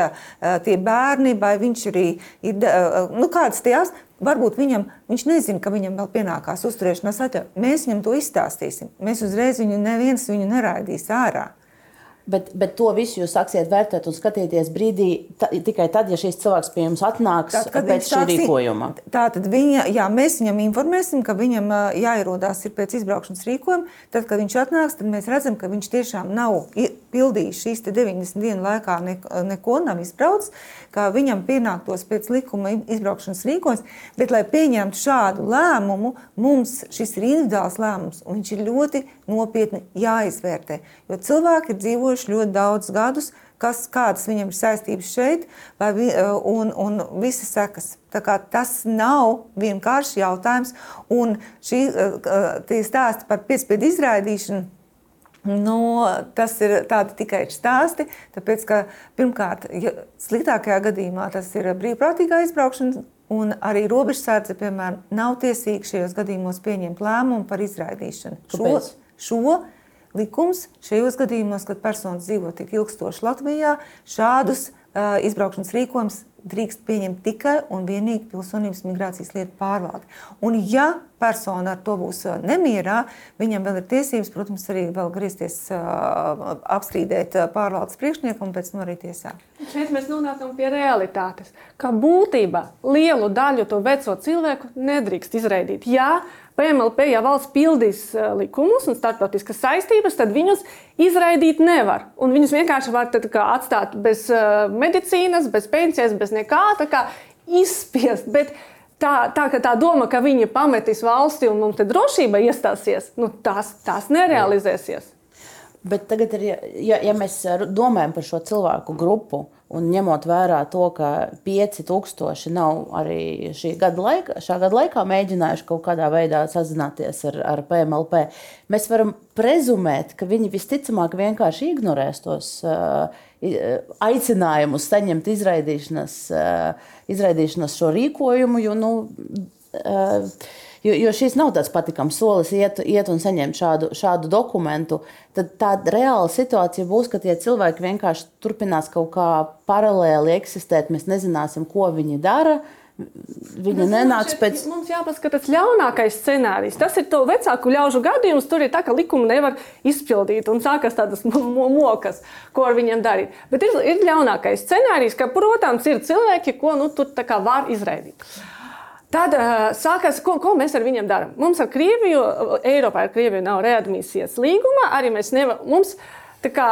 tie bērni, vai viņš arī ir nu, kādas tās. Varbūt viņam, viņš nezina, ka viņam vēl pienākās uzturēšanās atļauja. Mēs viņam to izstāstīsim. Mēs uzreiz viņu neviens viņu neraidīs ārā. Bet, bet to visu jūs sāksiet vērtēt un skatīties brīdī, ta, tikai tad, ja šis cilvēks pie jums atnāks tad, pēc šī rīkojuma. Tā tad viņa, jā, mēs viņam informēsim, ka viņam jāierodās pēc izbraukšanas rīkojuma. Tad, kad viņš atnāks, tad mēs redzam, ka viņš tiešām nav pildījis šīs 90 dienu laikā, neko nav izbraucis, ka viņam pienāktos pēc likuma izbraukšanas rīkojums. Bet, lai pieņemtu šādu lēmumu, mums šis ir individuāls lēmums, un viņš ir ļoti nopietni jāizvērtē. Jo cilvēki ir dzīvojuši ļoti daudz gadus, kas, kādas viņam ir saistības šeit, vi, eh, un, un visas sekas. Tas nav vienkārši jautājums. Un šī eh, stāsta par piespiedu izraidīšanu. Nu, tas ir tikai stāsti, tāpēc ka pirmkārt, ja sliktākajā gadījumā tas ir brīvprātīgā izbraukšana, un arī robežsardze, piemēram, nav tiesīga šajos gadījumos pieņemt lēmumu par izraidīšanu. Kāpēc? Šo, šo likums šajos gadījumos, kad personas dzīvo tik ilgstoši Latvijā, šādus uh, izbraukšanas rīkojumus drīkst pieņemt tikai un vienīgi pilsonības migrācijas lietu pārvalde. Un, ja persona ar to būs nemierā, viņam vēl ir tiesības, protams, arī griezties uh, apstrīdēt pārvaldes priekšnieku un pēc tam arī tiesā. Šeit mēs nonākam pie realitātes, ka būtībā lielu daļu to veco cilvēku nedrīkst izraidīt. Jā, PMLP, ja valsts pildīs eh, likumus un starptautiskas saistības, tad viņus izraidīt nevar. Un viņus vienkārši var atstāt bez uh, medicīnas, bez pensijas, bez nekā, tā kā izspiest. Bet tā, tā, tā doma, ka viņi pametīs valsti un mums te drošība iestāsies, nu, tas, tas nerealizēsies. Bet tagad, ir, ja, ja mēs domājam par šo cilvēku grupu, un ņemot vērā to, ka 5000 nav arī šī gada laikā, šā gada laikā mēģinājuši kaut kādā veidā sazināties ar, ar PMLP, mēs varam prezumēt, ka viņi visticamāk vienkārši ignorēs tos uh, aicinājumus saņemt izraidīšanas, uh, izraidīšanas šo rīkojumu. Jo, nu, uh, Jo, jo šis nav tāds patīkams solis, iet, iet un saņemt šādu, šādu dokumentu. Tad tā reāla situācija būs, ka tie cilvēki vienkārši turpinās kaut kā paralēli eksistēt. Mēs nezināsim, ko viņi dara. Viņa Tas nenāks šeit, pēc. Mums jāpaskatās ļaunākais scenārijs. Tas ir to vecāku ļaužu gadījums. Tur ir tā, ka likumu nevar izpildīt un sākas tādas mokas, ko ar viņiem darīt. Bet ir, ir ļaunākais scenārijs, ka, protams, ir cilvēki, ko nu, tur var izraidīt. Tad uh, sākās, ko, ko mēs ar viņiem darām. Mums ar Krieviju, Eiropā ar Krieviju nav readmisijas līguma. Arī mēs nevaram. Kā,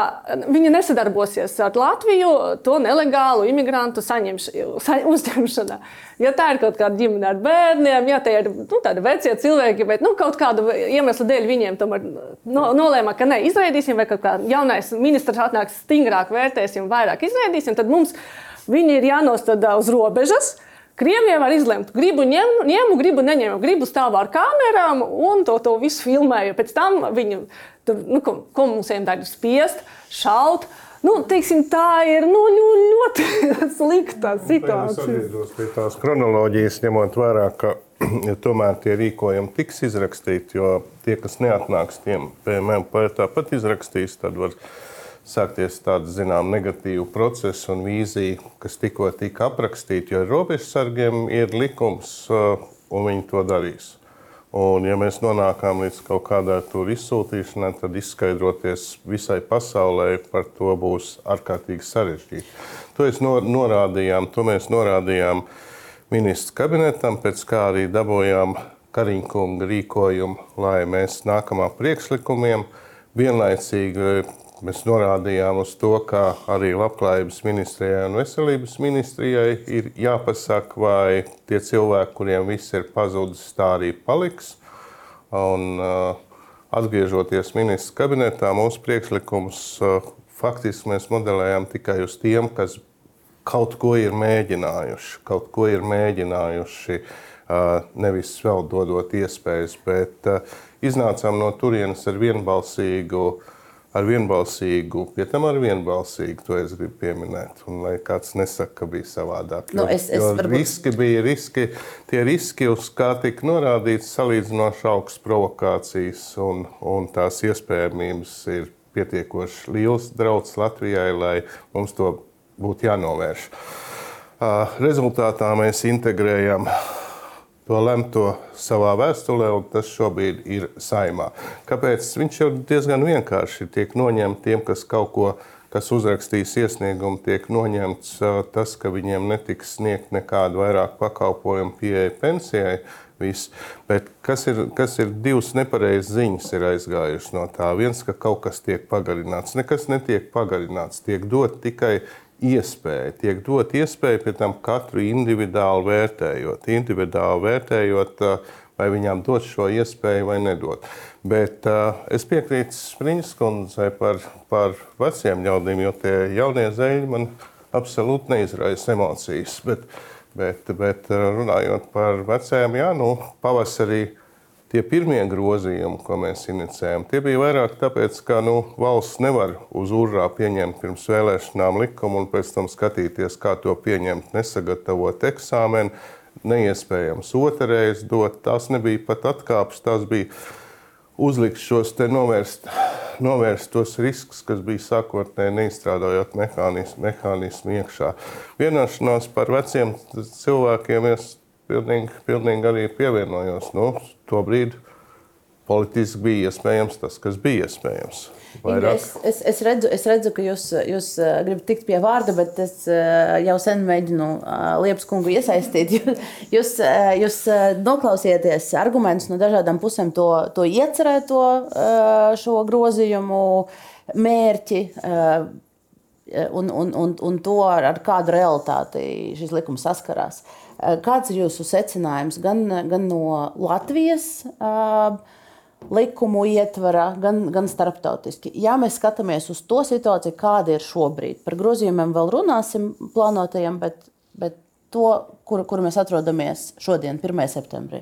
viņi nesadarbosies ar Latviju to nelegālu imigrantu saņemš, sa, uzņemšanā. Ja tā ir kaut kāda ģimene ar bērniem, ja tie ir nu, tādi veci cilvēki, bet nu, kaut kādu iemeslu dēļ viņiem tomēr no, nolēma, ka ne, izraidīsim, vai kā jaunais ministrs atnāks stingrāk, vērtēsim, vairāk izraidīsim, tad mums viņi ir jānostāda uz robežas. Krievija var izlemt, gribu ņemu, ņemu gribu neņemu, gribu stāvā ar kamerām un to, to visu filmēju. Pēc tam viņi, nu, ko, ko mums ir spiest, šaut. Nu, teiksim, tā ir nu, ļoti slikta situācija. Es pie tās kronoloģijas, ņemot vērā, ka ja tomēr tie rīkojumi tiks izrakstīti, jo tie, kas neatnāks, tiem PMM tāpat izrakstīs, tad var sākties tāda zinām negatīva procesa un vīzija, kas tikko tika aprakstīta, jo robežsargiem ir likums un viņi to darīs. Un, ja mēs nonākam līdz kaut kādai tur izsūtīšanai, tad izskaidroties visai pasaulē par to būs ārkārtīgi sarežģīti. To, norādījām, to mēs norādījām ministrs kabinetam, pēc kā arī dabūjām Kariņkunga rīkojumu, lai mēs nākamā priekšlikumiem vienlaicīgi Mēs norādījām uz to, ka arī Labklājības ministrijai un Veselības ministrijai ir jāpasaka, vai tie cilvēki, kuriem viss ir pazudis, tā arī paliks. Un, uh, atgriežoties ministrs kabinetā, mūsu priekšlikums uh, faktiski mēs modelējam tikai uz tiem, kas kaut ko ir mēģinājuši, kaut ko ir mēģinājuši, uh, nevis vēl dodot iespējas, bet iznācām no turienes ar vienbalsīgu uh, ar vienbalsīgu, pie tam ar vienbalsīgu, to es gribu pieminēt. Un lai kāds nesaka, ka bija savādāk. Nu, es- es jo varbūt- riski bija riski, tie riski, uz kā tika norādīts, salīdzinoši augsts provokācijas un, un tās iespējamības ir pietiekoši liels draudz Latvijai, lai mums to būtu jānovērš. Uh, Rezultātā mēs integrējam to lemto savā vēstulē, un tas šobrīd ir saimā. Kāpēc? Viņš jau diezgan vienkārši tiek noņemts tiem, kas kaut ko, kas uzrakstīs iesniegumu, tiek noņemts tas, ka viņiem netiks sniegt nekādu vairāk pakalpojumu pieeja pensijai. Viss. Bet kas ir, kas ir divas nepareizas ziņas, ir aizgājušas no tā. Viens, ka kaut kas tiek pagarināts, nekas netiek pagarināts, tiek dot tikai iespēja, tiek dot iespēja pie tam katru individuāli vērtējot, individuāli vērtējot, uh, vai viņām dot šo iespēju vai nedot. Bet uh, es piekrītu Spriņas kundzei par, par veciem ļaudīm, jo tie jaunie zeļi man absolūti neizraisa emocijas. Bet, bet, bet uh, runājot par vecajiem, jā, nu, pavasarī tie pirmie grozījumi, ko mēs inicējām, tie bija vairāk tāpēc, ka nu, valsts nevar uz urā pieņemt pirms vēlēšanām likumu un pēc tam skatīties, kā to pieņemt, nesagatavot eksāmenu. Neiespējams otrreiz dot. Tās nebija pat atkāpes, tās bija uzlikt šos te novērst, novērst tos riskus, kas bija sākotnēji neizstrādājot mehānismu, mehānismu iekšā. Vienošanās par veciem cilvēkiem es pilnīgi, pilnīgi arī pievienojos. Nu, Tobrīd politiski bija iespējams tas, kas bija iespējams. Inga, Es, es, es, redzu, es redzu, ka jūs, jūs uh, gribat tikt pie vārda, bet es uh, jau sen mēģinu uh, Liepas kungu iesaistīt. Jūs, jūs noklausieties argumentus no dažādām pusēm, to, to iecerēto šo grozījumu mērķi. Uh, Un, un, un, un to ar, ar kādu realitāti šis likums saskarās. Uh, Kāds ir jūsu secinājums gan, gan no Latvijas uh, likumu ietvara, gan, gan starptautiski. Ja mēs skatāmies uz to situāciju, kāda ir šobrīd, par grozījumiem vēl runāsim, plānotajiem, bet, bet to, kur, kur mēs atrodamies šodien, 1. septembrī.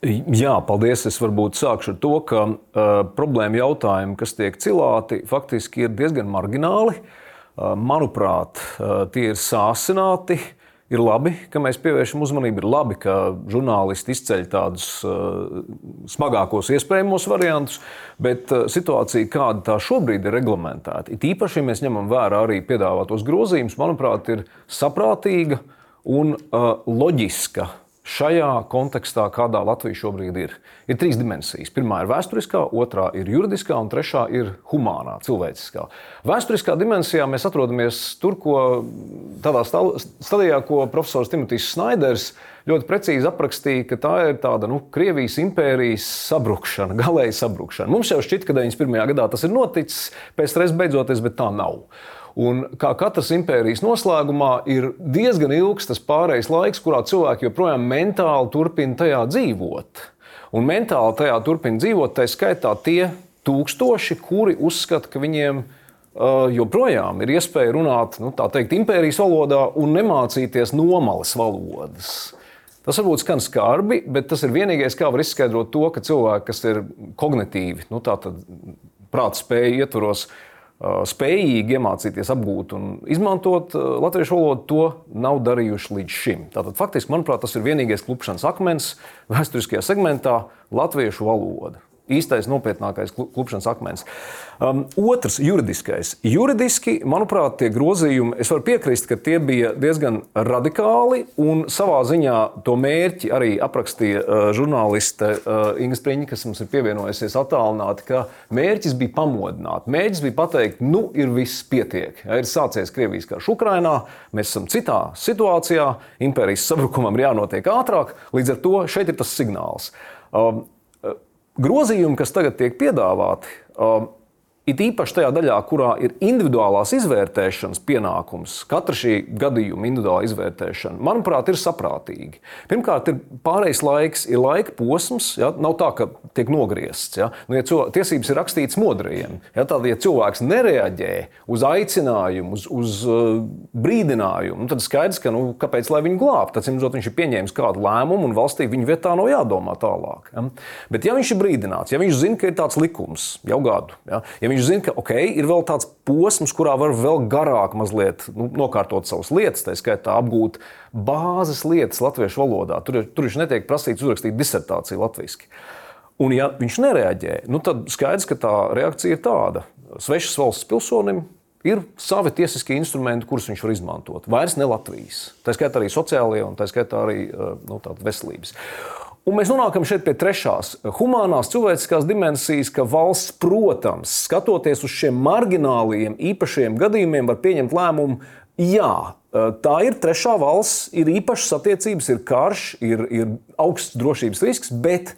Jā, paldies. Es varbūt sākšu ar to, ka uh, problēma jautājumi, kas tiek cilāti, faktiski ir diezgan margināli. Uh, manuprāt, uh, tie ir sāsināti. Ir labi, ka mēs pievēršam uzmanību. Ir labi, ka žurnālisti izceļ tādus uh, smagākos iespējamos variantus, bet uh, situācija, kāda tā šobrīd ir reglamentēta, it īpaši, ja mēs ņemam vērā arī piedāvātos grozījumus, manuprāt, ir saprātīga un uh, loģiska šajā kontekstā, kādā Latvija šobrīd ir. Ir trīs dimensijas. Pirmā ir vēsturiskā, otrā ir juridiskā, un trešā ir humānā, cilvēciskā. Vēsturiskā dimensijā mēs atrodamies tur, ko, tādā stadijā, ko profesors Timotejs Snaiders ļoti precīzi aprakstīja, ka tā ir tāda nu, Krievijas impērijas sabrukšana, galēja sabrukšana. Mums jau šķiet, ka 91. gadā tas ir noticis, pēc tam beidzoties, bet tā nav. Un kā katras impērijas noslēgumā ir diezgan ilgs tas pārejas laiks, kurā cilvēki joprojām mentāli turpina tajā dzīvot. Un mentāli tajā turpina dzīvot, tā skaitā tie tūkstoši, kuri uzskata, ka viņiem uh, joprojām ir iespēja runāt nu, teikt, impērijas valodā un nemācīties nomales valodas. Tas varbūt skan skarbi, bet tas ir vienīgais, kā var izskaidrot to, ka cilvēki, kas ir kognitīvi, nu, tātad prāta spēju ietvaros, spējīgi iemācīties, apgūt un izmantot latviešu valodu, to nav darījuši līdz šim. Tātad, faktiski, manuprāt, tas ir vienīgais klupšanas akmens vēsturiskajā segmentā - latviešu valoda īstais nopietnākais klupšanas akmens. Um, otrs, juridiskais. Juridiski, manuprāt, tie grozījumi, es varu piekrist, ka tie bija diezgan radikāli un savā ziņā to mērķi arī aprakstīja uh, žurnāliste uh, Inga Spriņa, kas mums ir pievienojusies attālināti, ka mērķis bija pamodināt. Mērķis bija pateikt, nu ir viss pietiek. Ja, ir sācies Krievijas karš Ukrainā, mēs esam citā situācijā, impērijas sabrukumam ir jānotiek ātrāk, līdz ar to šeit ir tas signāls. Um, grozījumi, kas tagad tiek piedāvāti, um, It īpaši tajā daļā, kurā ir individuālās izvērtēšanas pienākums, katra šī gadījuma individuāla izvērtēšana, manuprāt, ir saprātīgi. Pirmkārt, ir pārējais laiks, ir laika posms, ja? nav tā, ka tiek nogriezts. Ja? Nu, ja cilvē, tiesības ir rakstītas modrajiem, ja? tad, ja cilvēks nereaģē uz aicinājumu, uz, uz uh, brīdinājumu, nu, tad skaidrs, ka nu, kāpēc lai viņu glābtu. Tad, simzot, viņš ir pieņēmis kādu lēmumu, un valstī viņa vietā nav jādomā tālāk. Ja? Bet, ja viņš ir brīdināts, ja viņš zina, ka ir tāds likums jau gadu, ja, ja viņš zina, ka okay, ir vēl tāds posms, kurā var vēl garāk mazliet nu, nokārtot savas lietas, tā skaitā apgūt bāzes lietas latviešu valodā. Tur, tur viņš netiek prasīts uzrakstīt disertāciju latviešu. Un, ja viņš nereaģē, nu, tad skaidrs, ka tā reakcija ir tāda. Svešas valsts pilsonim ir savi tiesiskie instrumenti, kurus viņš var izmantot. Vairs ne Latvijas. Tā skaitā arī sociālajie un tā skaitā arī eh, nu, veselības. Un mēs nonākam šeit pie trešās, humanās cilvēciskās dimensijas, ka valsts, protams, skatoties uz šiem margināliem, īpašiem gadījumiem, var pieņemt lēmumu, jā, eh, tā ir trešā valsts, ir īpašas attiecības, ir karš, ir, ir augsts drošības risks, bet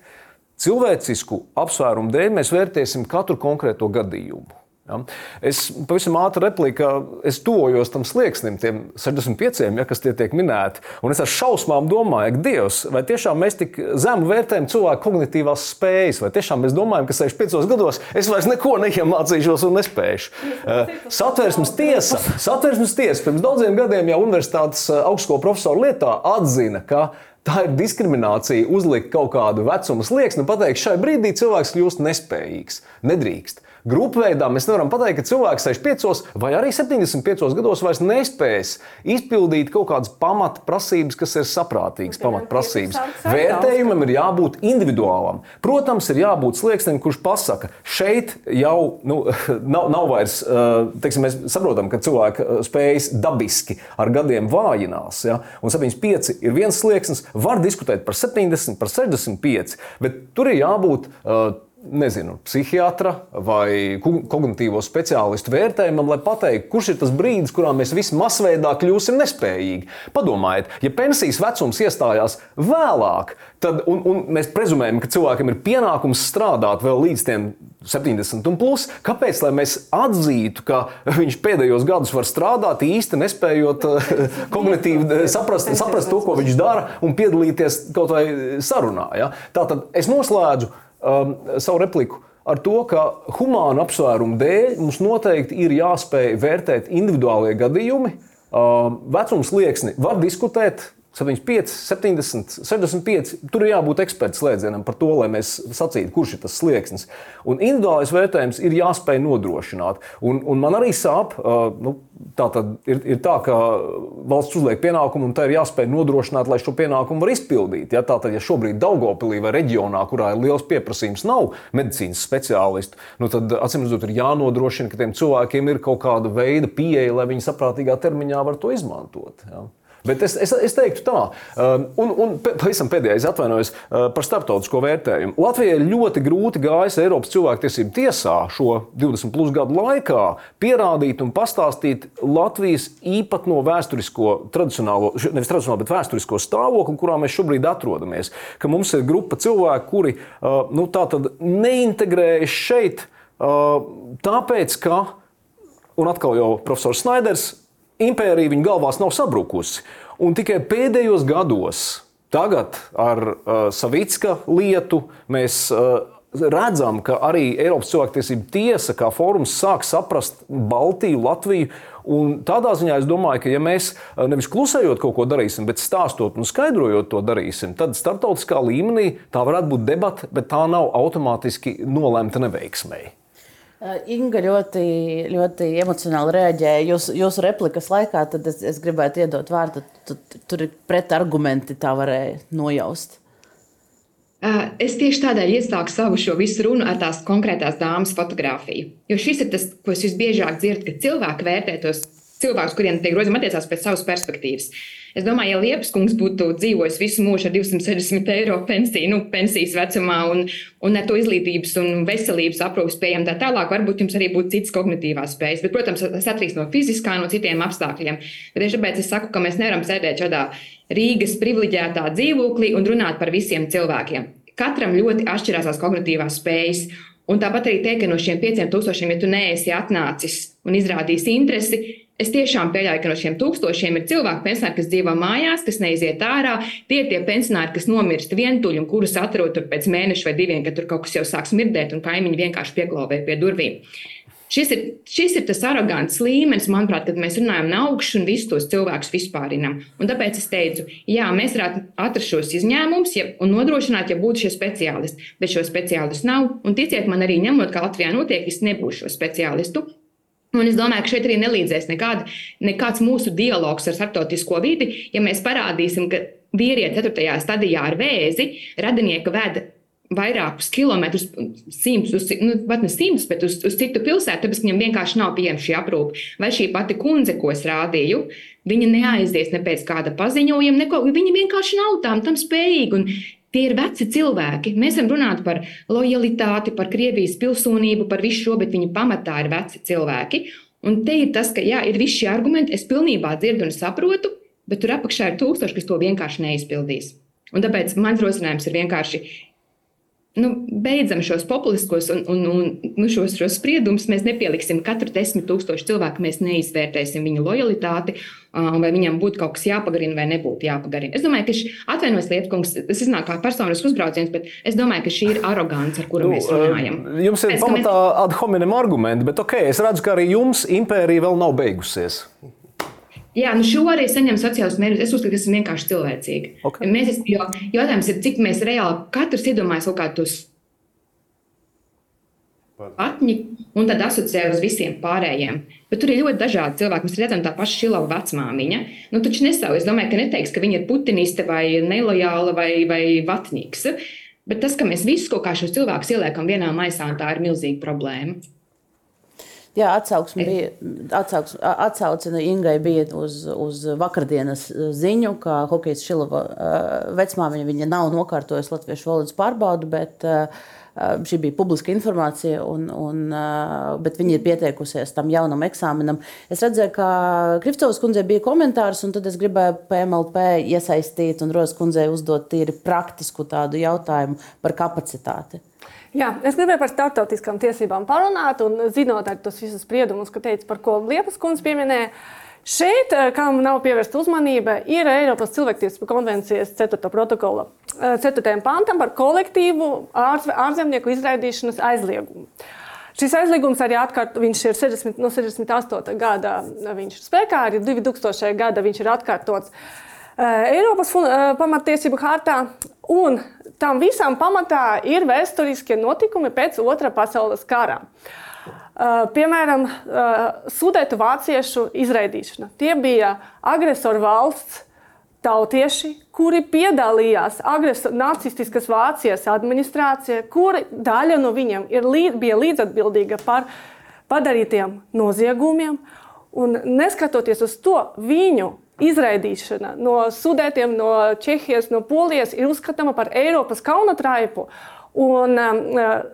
cilvēcisku apsvērumu dēļ mēs vērtēsim katru konkrēto gadījumu. Ja? Es pavisam ātri repliku, ka es tuvojos tam slieksnim, tiem 65, ja, kas tie tiek minēti. Un es ar šausmām domāju, ka Dievs, vai tiešām mēs tik zemu vērtējam cilvēku kognitīvās spējas, vai tiešām mēs domājam, ka 65 gados es vairs neko neiemācīšos un nespēšu. Eh, satversmes tiesa, satversmes tiesa pirms daudziem gadiem jau universitātes eh, augstskolu profesoru lietā atzina, ka Tā ir diskriminācija uzlikt kaut kādu vecuma slieksni un pateikt, šai brīdī cilvēks kļūst nespējīgs. Nedrīkst grupveidā mēs nevaram pateikt, ka cilvēks 65 vai arī 75 gados vairs nespēs izpildīt kaut kādas pamatprasības, kas ir saprātīgas pamatprasības. Vērtējumam ir jābūt individuālam. Protams, ir jābūt slieksnim, kurš pasaka, šeit jau nu, nav, nav vairs, teiksim, mēs saprotam, ka cilvēka spējas dabiski ar gadiem vājinās. Ja? Un 75 ir viens slieksnis, var diskutēt par 70, par 65, bet tur ir jābūt nezinu, psihiatra vai kognitīvo speciālistu vērtējumam, lai pateiktu, kurš ir tas brīdis, kurā mēs visi masveidā kļūsim nespējīgi. Padomājiet, ja pensijas vecums iestājās vēlāk, tad un, un mēs prezumējam, ka cilvēkam ir pienākums strādāt vēl līdz 70 un plus, kāpēc mēs atzītu, ka viņš pēdējos gadus var strādāt īsti nespējot eh, kognitīvi eh, saprast, saprast to, ko viņš dara un piedalīties kaut vai sarunā? Ja? Tātad es noslēdzu um, savu repliku ar to, ka humāna apsvērumu dēļ mums noteikti ir jāspēj vērtēt individuālie gadījumi. Um, vecums slieksni var diskutēt, 75, 70, 65. Tur ir jābūt eksperta slēdzienam par to, lai mēs sacītu, kurš ir tas slieksnis. Un individuālais vērtējums ir jāspēj nodrošināt. Un, un man arī sāp, uh, nu, tā ir, ir tā, ka valsts uzliek pienākumu, un tā ir jāspēj nodrošināt, lai šo pienākumu var izpildīt. Ja, tātad, ja šobrīd Daugopilī vai reģionā, kurā ir liels pieprasījums, nav medicīnas speciālistu, nu, tad acīm redzot, ir jānodrošina, ka tiem cilvēkiem ir kaut kāda veida pieeja, lai viņi saprātīgā termiņā var to izmantot. Ja. Bet es, es, es teiktu tā, um, un, un pavisam pēdējais atvainojos uh, par starptautisko vērtējumu. Latvijai ļoti grūti gājis Eiropas cilvēktiesību tiesā šo 20 plus gadu laikā pierādīt un pastāstīt Latvijas īpatno vēsturisko, tradicionālo, nevis tradicionālo, bet vēsturisko stāvokli, kurā mēs šobrīd atrodamies. Ka mums ir grupa cilvēku, kuri uh, nu, neintegrējas šeit, uh, tāpēc ka, un atkal jau profesors Snaiders impērija viņa galvās nav sabrukusi. Un tikai pēdējos gados, tagad ar uh, Savicka lietu, mēs uh, redzam, ka arī Eiropas cilvēktiesība tiesa kā fórums sāk saprast Baltiju, Latviju. Un tādā ziņā es domāju, ka, ja mēs uh, nevis klusējot kaut ko darīsim, bet stāstot un skaidrojot to darīsim, tad starptautiskā līmenī tā varētu būt debata, bet tā nav automātiski nolemta neveiksmēji. Inga ļoti, ļoti emocionāli reaģēja jūsu, jūsu replikas laikā. Es, es gribētu iedot vārdu. Tu, tur ir pretargumenti, tā varēja nojaust. Es tieši tādēļ iesāku savu šo visu runu ar tās konkrētās dāmas fotografiju. Jo šis ir tas, ko es visbiežāk dzirdu, ka cilvēki vērtē tos cilvēkus, kuriem tiek grozījumi attiecās pēc savas perspektīvas. Es domāju, ja Liepas kungs būtu dzīvojis visu mūžu ar 260 eiro pensiju, nu, pensijas vecumā un, un ar to izglītības un veselības aprūpas pieejam tā tālāk, varbūt jums arī būtu citas kognitīvās spējas. Bet, protams, tas atkarīgs no fiziskā, no citiem apstākļiem. Bet tieši tāpēc es saku, ka mēs nevaram sēdēt šādā Rīgas privileģētā dzīvoklī un runāt par visiem cilvēkiem. Katram ļoti atšķirās tās kognitīvās spējas. Un tāpat arī teikt, ka no šiem 5000, ja tu neesi atnācis un izrādījis interesi, Es tiešām pieļauju, ka no šiem tūkstošiem ir cilvēki, pensionāri, kas dzīvo mājās, kas neiziet ārā. Tie ir tie pensionāri, kas nomirst vientuļi un kurus atrod pēc mēneša vai diviem, kad tur kaut kas jau sāk smirdēt un kaimiņi vienkārši pieklauvē pie durvīm. Šis ir, šis ir tas arogants līmenis, manuprāt, kad mēs runājam no augšas un visus tos cilvēkus vispārinam. Un tāpēc es teicu, jā, mēs varētu atrast šos izņēmumus ja, un nodrošināt, ja būtu šie speciālisti. Bet šo speciālistu nav. Un ticiet man, arī ņemot, ka Latvijā notiek, es nebūšu šo speciālistu. Un es domāju, ka šeit arī nelīdzēs nekāda, nekāds mūsu dialogs ar starptautisko vidi, ja mēs parādīsim, ka vīrietis 4. stadijā ar vēzi radinieka veda vairākus kilometrus, simtus, nu, pat ne simtus, bet uz, uz citu pilsētu, tāpēc viņam vienkārši nav pieejama šī aprūpe. Vai šī pati kundze, ko es rādīju, viņa neaizies ne pēc kāda paziņojuma, neko, viņa vienkārši nav tam, tam spējīga. Un Tie ir veci cilvēki. Mēs varam runāt par lojalitāti, par Krievijas pilsonību, par visu šo, bet viņi pamatā ir veci cilvēki. Un te ir tas, ka jā, ir visi šie argumenti, es pilnībā dzirdu un saprotu, bet tur apakšā ir tūkstoši, kas to vienkārši neizpildīs. Un tāpēc mans rosinājums ir vienkārši nu, beidzam šos populiskos un, un, un nu, šos, šos spriedumus. Mēs nepieliksim katru desmit tūkstošu cilvēku, mēs neizvērtēsim viņu lojalitāti, vai viņam būtu kaut kas jāpagarina vai nebūtu jāpagarina. Es domāju, ka šī atvainojas Lietuvkungs, tas iznāk kā personisks uzbrauciens, bet es domāju, ka šī ir arogance, ar kuru nu, mēs runājam. Jums ir pamatā mēs... ad hominem argumenti, bet ok, es redzu, ka arī jums impērija vēl nav beigusies. Jā, nu šo arī saņem sociālus mērķus. Es uzskatu, ka tas ir vienkārši cilvēcīgi. Okay. Mēs, jo, jautājums ir, cik mēs reāli katrs iedomājamies kaut kādus patņi un tad asociē uz visiem pārējiem. Bet tur ir ļoti dažādi cilvēki. Mēs redzam, tā paša Šilava vecmāmiņa. Nu, taču nesavu. Es domāju, ka neteiks, ka viņa ir putiniste vai nelojāla vai, vai vatnīgs. Bet tas, ka mēs visus kaut kā šos cilvēkus ieliekam vienā maisā, tā ir milzīga problēma. Jā, atsauksme bija. Atsauks, atsauce Ingai bija uz, uz vakardienas ziņu, ka hokejas Šilova vecmāmiņa viņa nav nokārtojusi latviešu valodas pārbaudu, bet šī bija publiska informācija, un, un, bet viņa ir pieteikusies tam jaunam eksāmenam. Es redzēju, ka Krivcovas kundzei bija komentārs, un tad es gribēju PMLP iesaistīt un Rozes kundzei uzdot tīri praktisku tādu jautājumu par kapacitāti. Jā, es gribēju par starptautiskām tiesībām parunāt, un zinot arī tos visus spriedumus, ko teica, par ko Liepas kundze pieminēja. Šeit, eh, kam nav pievērsta uzmanība, ir Eiropas cilvēktiesību konvencijas 4. protokola 4. Eh, pantam par kolektīvu ārzemnieku izraidīšanas aizliegumu. Šis aizliegums arī atkārt, ir 60, no 68. gada, viņš ir spēkā, arī 2000. gada viņš ir atkārtots eh, Eiropas pamatiesību hartā. Un tam visam pamatā ir vēsturiskie notikumi pēc Otrā pasaules kara. Uh, piemēram, Sudētu vāciešu izraidīšana. Tie bija agresoru valsts tautieši, kuri piedalījās nacistiskas Vācijas administrācijā, kuri daļa no viņiem līd, bija līdzatbildīga par padarītiem noziegumiem. Un neskatoties uz to, viņu izraidīšana no sudētiem, no Čehijas, no Polijas ir uzskatāma par Eiropas kaunatraipu. Un, um, uh,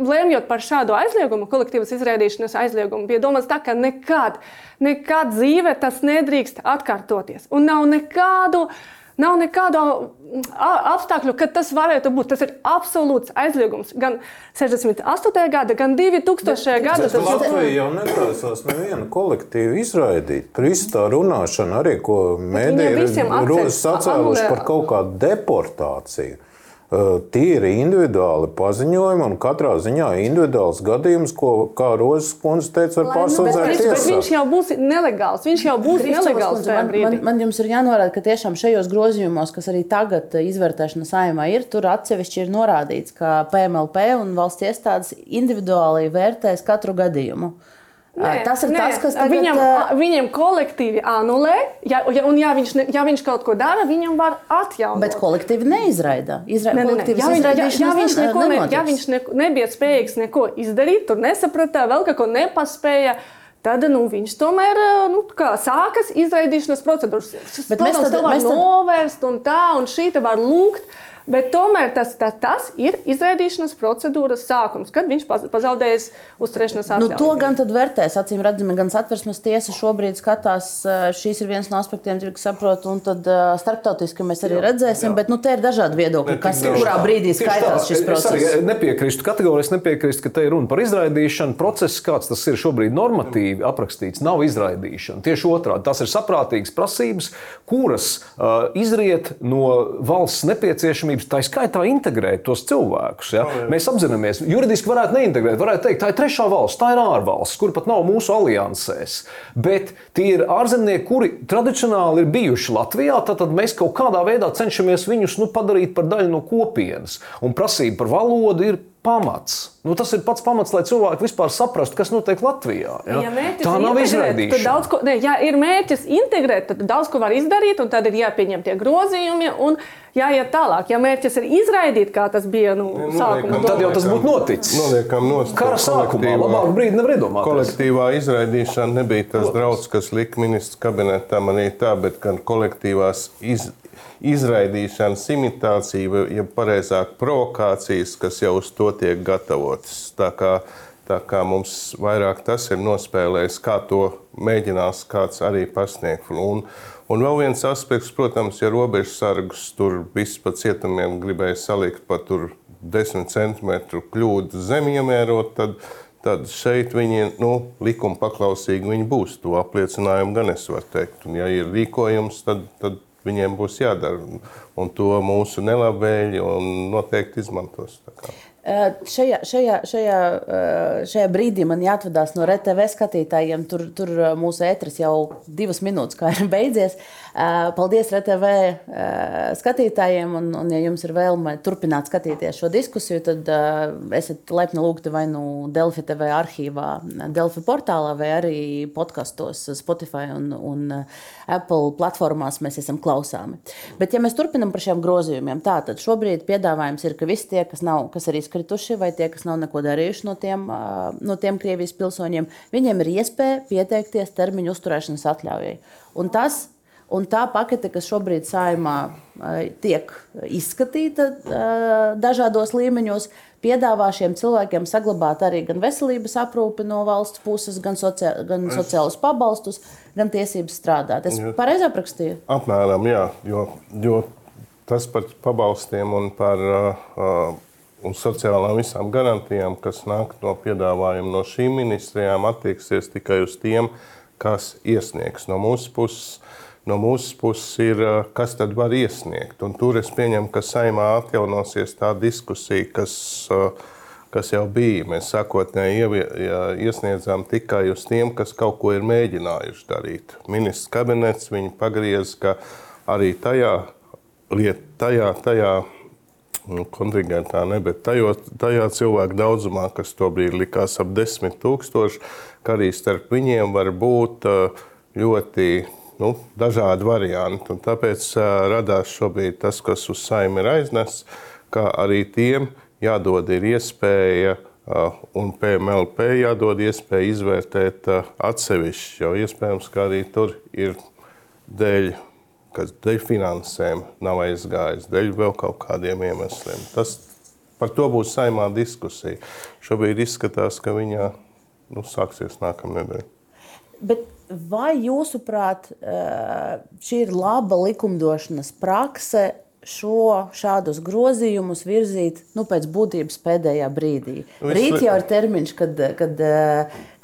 Lēmjot par šādu aizliegumu, kolektīvas izraidīšanas aizliegumu, bija domāts tā, ka nekad, nekad dzīve tas nedrīkst atkārtoties. Un nav nekādu uh, Nav nekādu apstākļu, kad tas varētu būt. Tas ir absolūts aizliegums. Gan 68. gada, gan 2000. gada. Tas Latvija jau neprasās nevienu kolektīvu izraidīt. Par visu tā runāšanu arī, ko mēdīji ir sacēluši par kaut kādu deportāciju. Tie ir individuāli paziņojumi, un katrā ziņā individuāls gadījums, ko, kā Rozes kundze teica, var pārsūdzēt tiesā. Bet viņš jau būs nelegāls. Viņš jau būs Kristovs nelegāls. Man, man, man jums ir jānorāda, ka tiešām šajos grozījumos, kas arī tagad izvērtēšanas saimā ir, tur atsevišķi ir norādīts, ka PMLP un valsts iestādes individuāli vērtēs katru gadījumu. Nē, tas ir nē, tas, kas tagad... viņam, viņam kolektīvi anulē, ja, ja, un ja viņš, ne, ja viņš kaut ko dara, viņam var atjaunot. Bet kolektīvi neizraida. Izra... Nē, nē, nē. Ja, viņš, ja, ja viņš, neko, ne, ja viņš ne, nebija spējīgs neko izdarīt, tur nesaprata, vēl kaut ko nepaspēja. Tad nu, viņš tomēr nu, sākas izraidīšanas procedūras. Bet Protams, mēs tam varam novērst, un tā, un šī te var lūgt. Bet tomēr tas, tā, tas ir izraidīšanas procedūras sākums, kad viņš pazaudējis uzturēšanās atļauju. Nu, to gan vērtēs. Acīm redzami, gan satversmes tiesa šobrīd skatās. Šīs ir viens no aspektiem, cik saprotu, un tad starptautiski mēs arī jā, redzēsim. Jā. Bet nu, te ir dažādi viedokļi, kas tieši, kurā brīdī skaitās šis process. Es nepiekrītu kategoriski, nepiekrītu, ka te ir runa par izraidīšanu. Process, kāds tas ir šobrīd normatīvi aprakstīts, nav izraidīšana. Tieši otrādi, tas ir saprātīgas prasības, kuras uh, izriet no valsts nepieciešamības nepieciešamības, tā skaitā integrēt tos cilvēkus. Ja? Mēs apzināmies, juridiski varētu neintegrēt, varētu teikt, tā ir trešā valsts, tā ir ārvalsts, kur pat nav mūsu aliansēs. Bet tie ir ārzemnieki, kuri tradicionāli ir bijuši Latvijā, tad mēs kaut kādā veidā cenšamies viņus nu, padarīt par daļu no kopienas. Un prasība par valodu ir pamats. Nu, tas ir pats pamats, lai cilvēki vispār saprastu, kas notiek Latvijā. Ja? Ja tā nav izraidīšana. Ko, ne, ja ir mērķis integrēt, tad daudz ko var izdarīt, un tad ir jāpieņem tie grozījumi. Un, jāiet tālāk. Ja mērķis ir izraidīt, kā tas bija nu, sākumā, tad jau tas būtu noticis. Noliekam nost, Kara sākumā labāk brīdi nevar iedomāties. Kolektīvā izraidīšana nebija tas draudz, kas lika ministrs kabinetam arī tā, bet gan kolektīvās iz, izraidīšanas imitācija, ja pareizāk provokācijas, kas jau uz to tiek gatavotas. Tā kā, tā kā mums vairāk tas ir nospēlējis, kā to mēģinās kāds arī pasniegt. Un, un vēl viens aspekts, protams, ja robežsargus tur viss pa cietumiem gribēja salikt pa tur 10 centimetru kļūdu zem iemērot, tad, tad šeit viņi nu, likuma paklausīgi viņi būs. To apliecinājumu gan es varu teikt. Un, ja ir rīkojums, tad, tad viņiem būs jādara. Un to mūsu nelabvēlīgi noteikti izmantos. Šajā, šajā, šajā, šajā brīdī man jāatvadās no RTV skatītājiem. Tur, tur mūsu ētris jau divas minūtes ir beidzies. Paldies RTV skatītājiem. Un, un, ja jums ir vēlme turpināt skatīties šo diskusiju, tad esat lepni lūgti vai nu Delfi TV arhīvā, Delfi portālā, vai arī podkastos, Spotify un, un Apple platformās mēs esam klausāmi. Bet, ja mēs turpinām par šiem grozījumiem, tad šobrīd piedāvājums ir, ka visi tie, kas, nav, kas ir izkrituši, vai tie, kas nav neko darījuši no tiem, no tiem Krievijas pilsoņiem, viņiem ir iespēja pieteikties termiņu uzturēšanas atļaujai. Un tas Un tā pakete, kas šobrīd saimā tiek izskatīta dažādos līmeņos, piedāvā šiem cilvēkiem saglabāt arī gan veselības aprūpi no valsts puses, gan, sociā, gan sociālus pabalstus, gan tiesības strādāt. Es pareizi aprakstīju? Apmēram, jā. Jo, jo tas par pabalstiem un par uh, un sociālām visām garantijām, kas nāk no piedāvājuma no šīm ministrijām, attieksies tikai uz tiem, kas iesniegs no mūsu puses. No mūsu puses ir, kas tad var iesniegt. Un tur es pieņemu, ka saimā atjaunosies tā diskusija, kas, kas jau bija. Mēs sākotnēji iesniedzām tikai uz tiem, kas kaut ko ir mēģinājuši darīt. Ministrs kabinets viņu pagriez, ka arī tajā lietā, tajā, tajā nu, kontingentā, ne, bet tajos, tajā cilvēku daudzumā, kas tobrīd likās ap desmit tūkstoši, ka arī starp viņiem var būt ļoti nu, dažādi varianti. Un tāpēc radās šobrīd tas, kas uz saimē ir aiznests, ka arī tiem jādod ir iespēja. Un PMLP jādod iespēja izvērtēt atsevišķi, jo iespējams, ka arī tur ir dēļ kas dēļ finansēm nav aizgājis, dēļ vēl kaut kādiem iemesliem. Tas par to būs saimā diskusija. Šobrīd izskatās, ka viņa nu, sāksies nākamā nedēļa. Bet vai jūsuprāt, šī ir laba likumdošanas prakse šo šādus grozījumus virzīt nu, pēc būtības pēdējā brīdī. Nu, Rīt jau ir termiņš, kad, kad,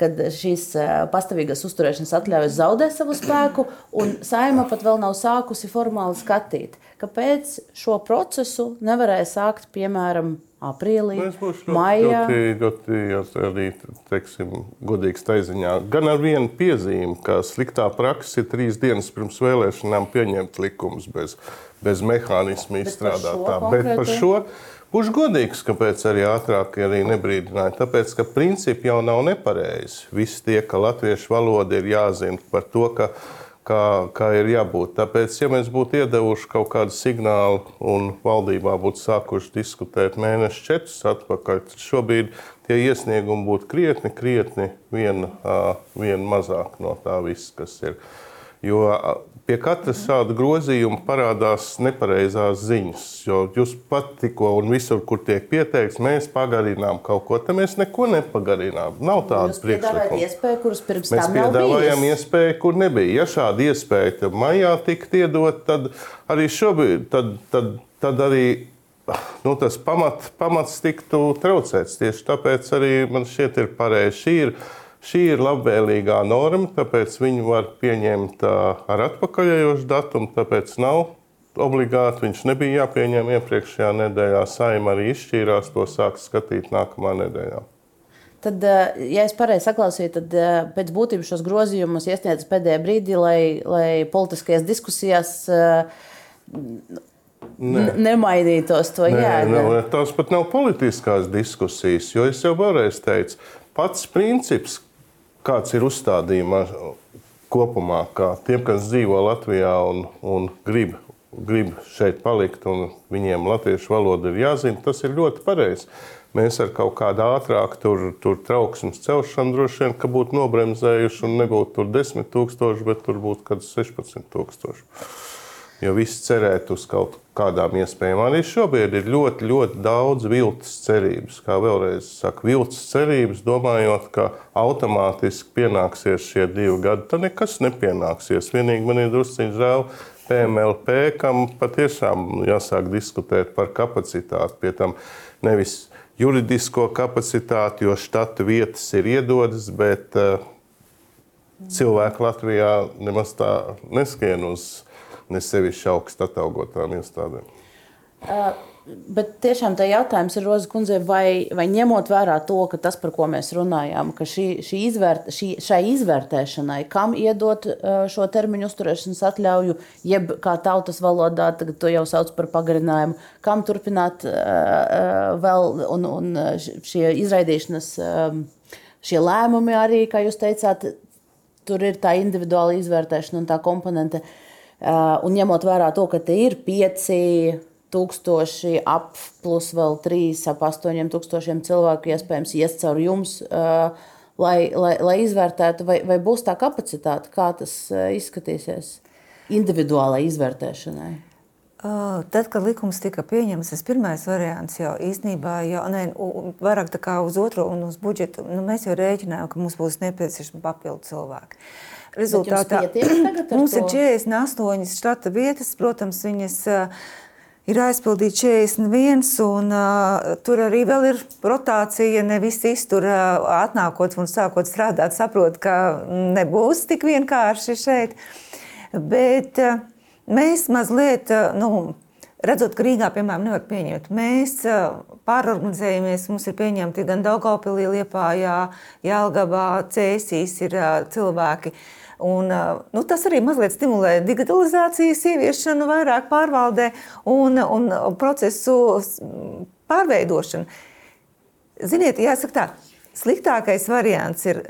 kad šīs pastāvīgās uzturēšanas atļaujas zaudē savu spēku, un saima pat vēl nav sākusi formāli skatīt. Kāpēc šo procesu nevarēja sākt piemēram aprīlī, nu, maijā. Ļoti, ļoti arī, teiksim, godīgs taiziņā. Gan ar vienu piezīmi, ka sliktā praksa ir trīs dienas pirms vēlēšanām pieņemt likumus bez, bez mehānismu izstrādātā. Bet par šo būšu godīgs, kāpēc arī ātrāk arī nebrīdināja. Tāpēc, ka principi jau nav nepareizi. Visi tie, ka latviešu valoda ir jāzina par to, ka kā, kā ir jābūt. Tāpēc, ja mēs būtu iedevuši kaut kādu signālu un valdībā būtu sākuši diskutēt mēnešus, četrus atpakaļ, tad šobrīd tie iesniegumi būtu krietni, krietni vien, vien mazāk no tā viss, kas ir. Jo pie katra šāda grozījuma parādās nepareizās ziņas. Jo jūs pat tikko un visur, kur tiek pieteikts, mēs pagarinām kaut ko, tad mēs neko nepagarinām. Nav tādas priekšlikuma. Iespēju, kuras pirms mēs piedāvājām iespēju, kur nebija. Ja šāda iespēja maijā tika iedot, tad arī šobrīd, tad, tad, tad arī nu, tas pamat, pamats tiktu traucēts. Tieši tāpēc arī man šķiet ir pareizi Šī ir labvēlīgā norma, tāpēc viņu var pieņemt ar atpakaļējošu datumu. Tāpēc nav obligāti, viņš nebija jāpieņem iepriekšējā nedēļā. Saima arī izšķīrās, to sāks skatīt nākamā nedēļā. Tad, ja es pareizi saklausīju, tad pēc būtības šos grozījumus iesniedz pēdējā brīdī, lai, lai politiskajās diskusijās Nē. nemainītos to jēgu. Tās pat nav politiskās diskusijas, jo es jau vēlreiz teicu, pats princips, kāds ir uzstādījumā kopumā, kā tiem, kas dzīvo Latvijā un, un grib, grib šeit palikt, un viņiem latviešu valoda ir jāzina, tas ir ļoti pareizi. Mēs ar kaut kādu ātrāku tur, tur trauksmes celšanu droši vien būtu nobremzējuši un nebūtu tur 10,000, bet tur būtu kaut kāds 16,000. Jo viss cerēt uz kaut kādām iespējām. Arī šobrīd ir ļoti, ļoti daudz viltus cerības. Kā vēlreiz saku, viltus cerības, domājot, ka automātiski pienāksies šie divi gadi. Tad nekas nepienāksies. Vienīgi man ir drusciņš žēl. PMLP, kam patiešām jāsāk diskutēt par kapacitāti, pie tam nevis juridisko kapacitāti, jo štatu vietas ir iedodas, bet uh, cilvēki Latvijā nemaz tā neskrien uz nesevišķi augstu atalgotām iestādēm. Uh. Bet tiešām tā jautājums ir Roza kundzei, vai, vai ņemot vērā to, ka tas, par ko mēs runājām, ka šī, šī izvērt, šī, šai izvērtēšanai, kam iedot šo termiņu uzturēšanas atļauju, jeb kā tautas valodā, to jau sauc par pagarinājumu, kam turpināt vēl, un, un šie izraidīšanas, šie lēmumi arī, kā jūs teicāt, tur ir tā individuāla izvērtēšana un tā komponente. Un ņemot vērā to, ka te ir pieci tūkstoši, ap plus vēl trīs, ap astoņiem tūkstošiem cilvēku iespējams ies caur jums, lai, lai, lai izvērtētu, vai, vai būs tā kapacitāte, kā tas izskatīsies individuālai izvērtēšanai. Tad, kad likums tika pieņemts, tas pirmais variants jau īstenībā jau ne, vairāk uz otro un uz budžetu. Nu, mēs jau rēķinājām, ka mums būs nepieciešami papildu cilvēki. Rezultātā mums ir 48 štata vietas, protams, viņas uh, ir aizpildīts 41, un uh, tur arī ir rotācija. Ne visi iztur uh, atnākot un sākot strādāt, saprot, ka nebūs tik vienkārši šeit. Bet uh, mēs mazliet, uh, nu, redzot, ka Rīgā, piemēram, nevar pieņemt, mēs uh, pārorganizējamies. Mums ir pieņemti gan Daugavpilī, Liepājā, Jālgabā, Cēsīs ir uh, cilvēki. Uh, Un, nu, tas arī mazliet stimulē digitalizācijas ieviešanu, vairāk pārvaldē un, un procesu pārveidošanu. Ziniet, jāsaka tā. Sliktākais variants ir,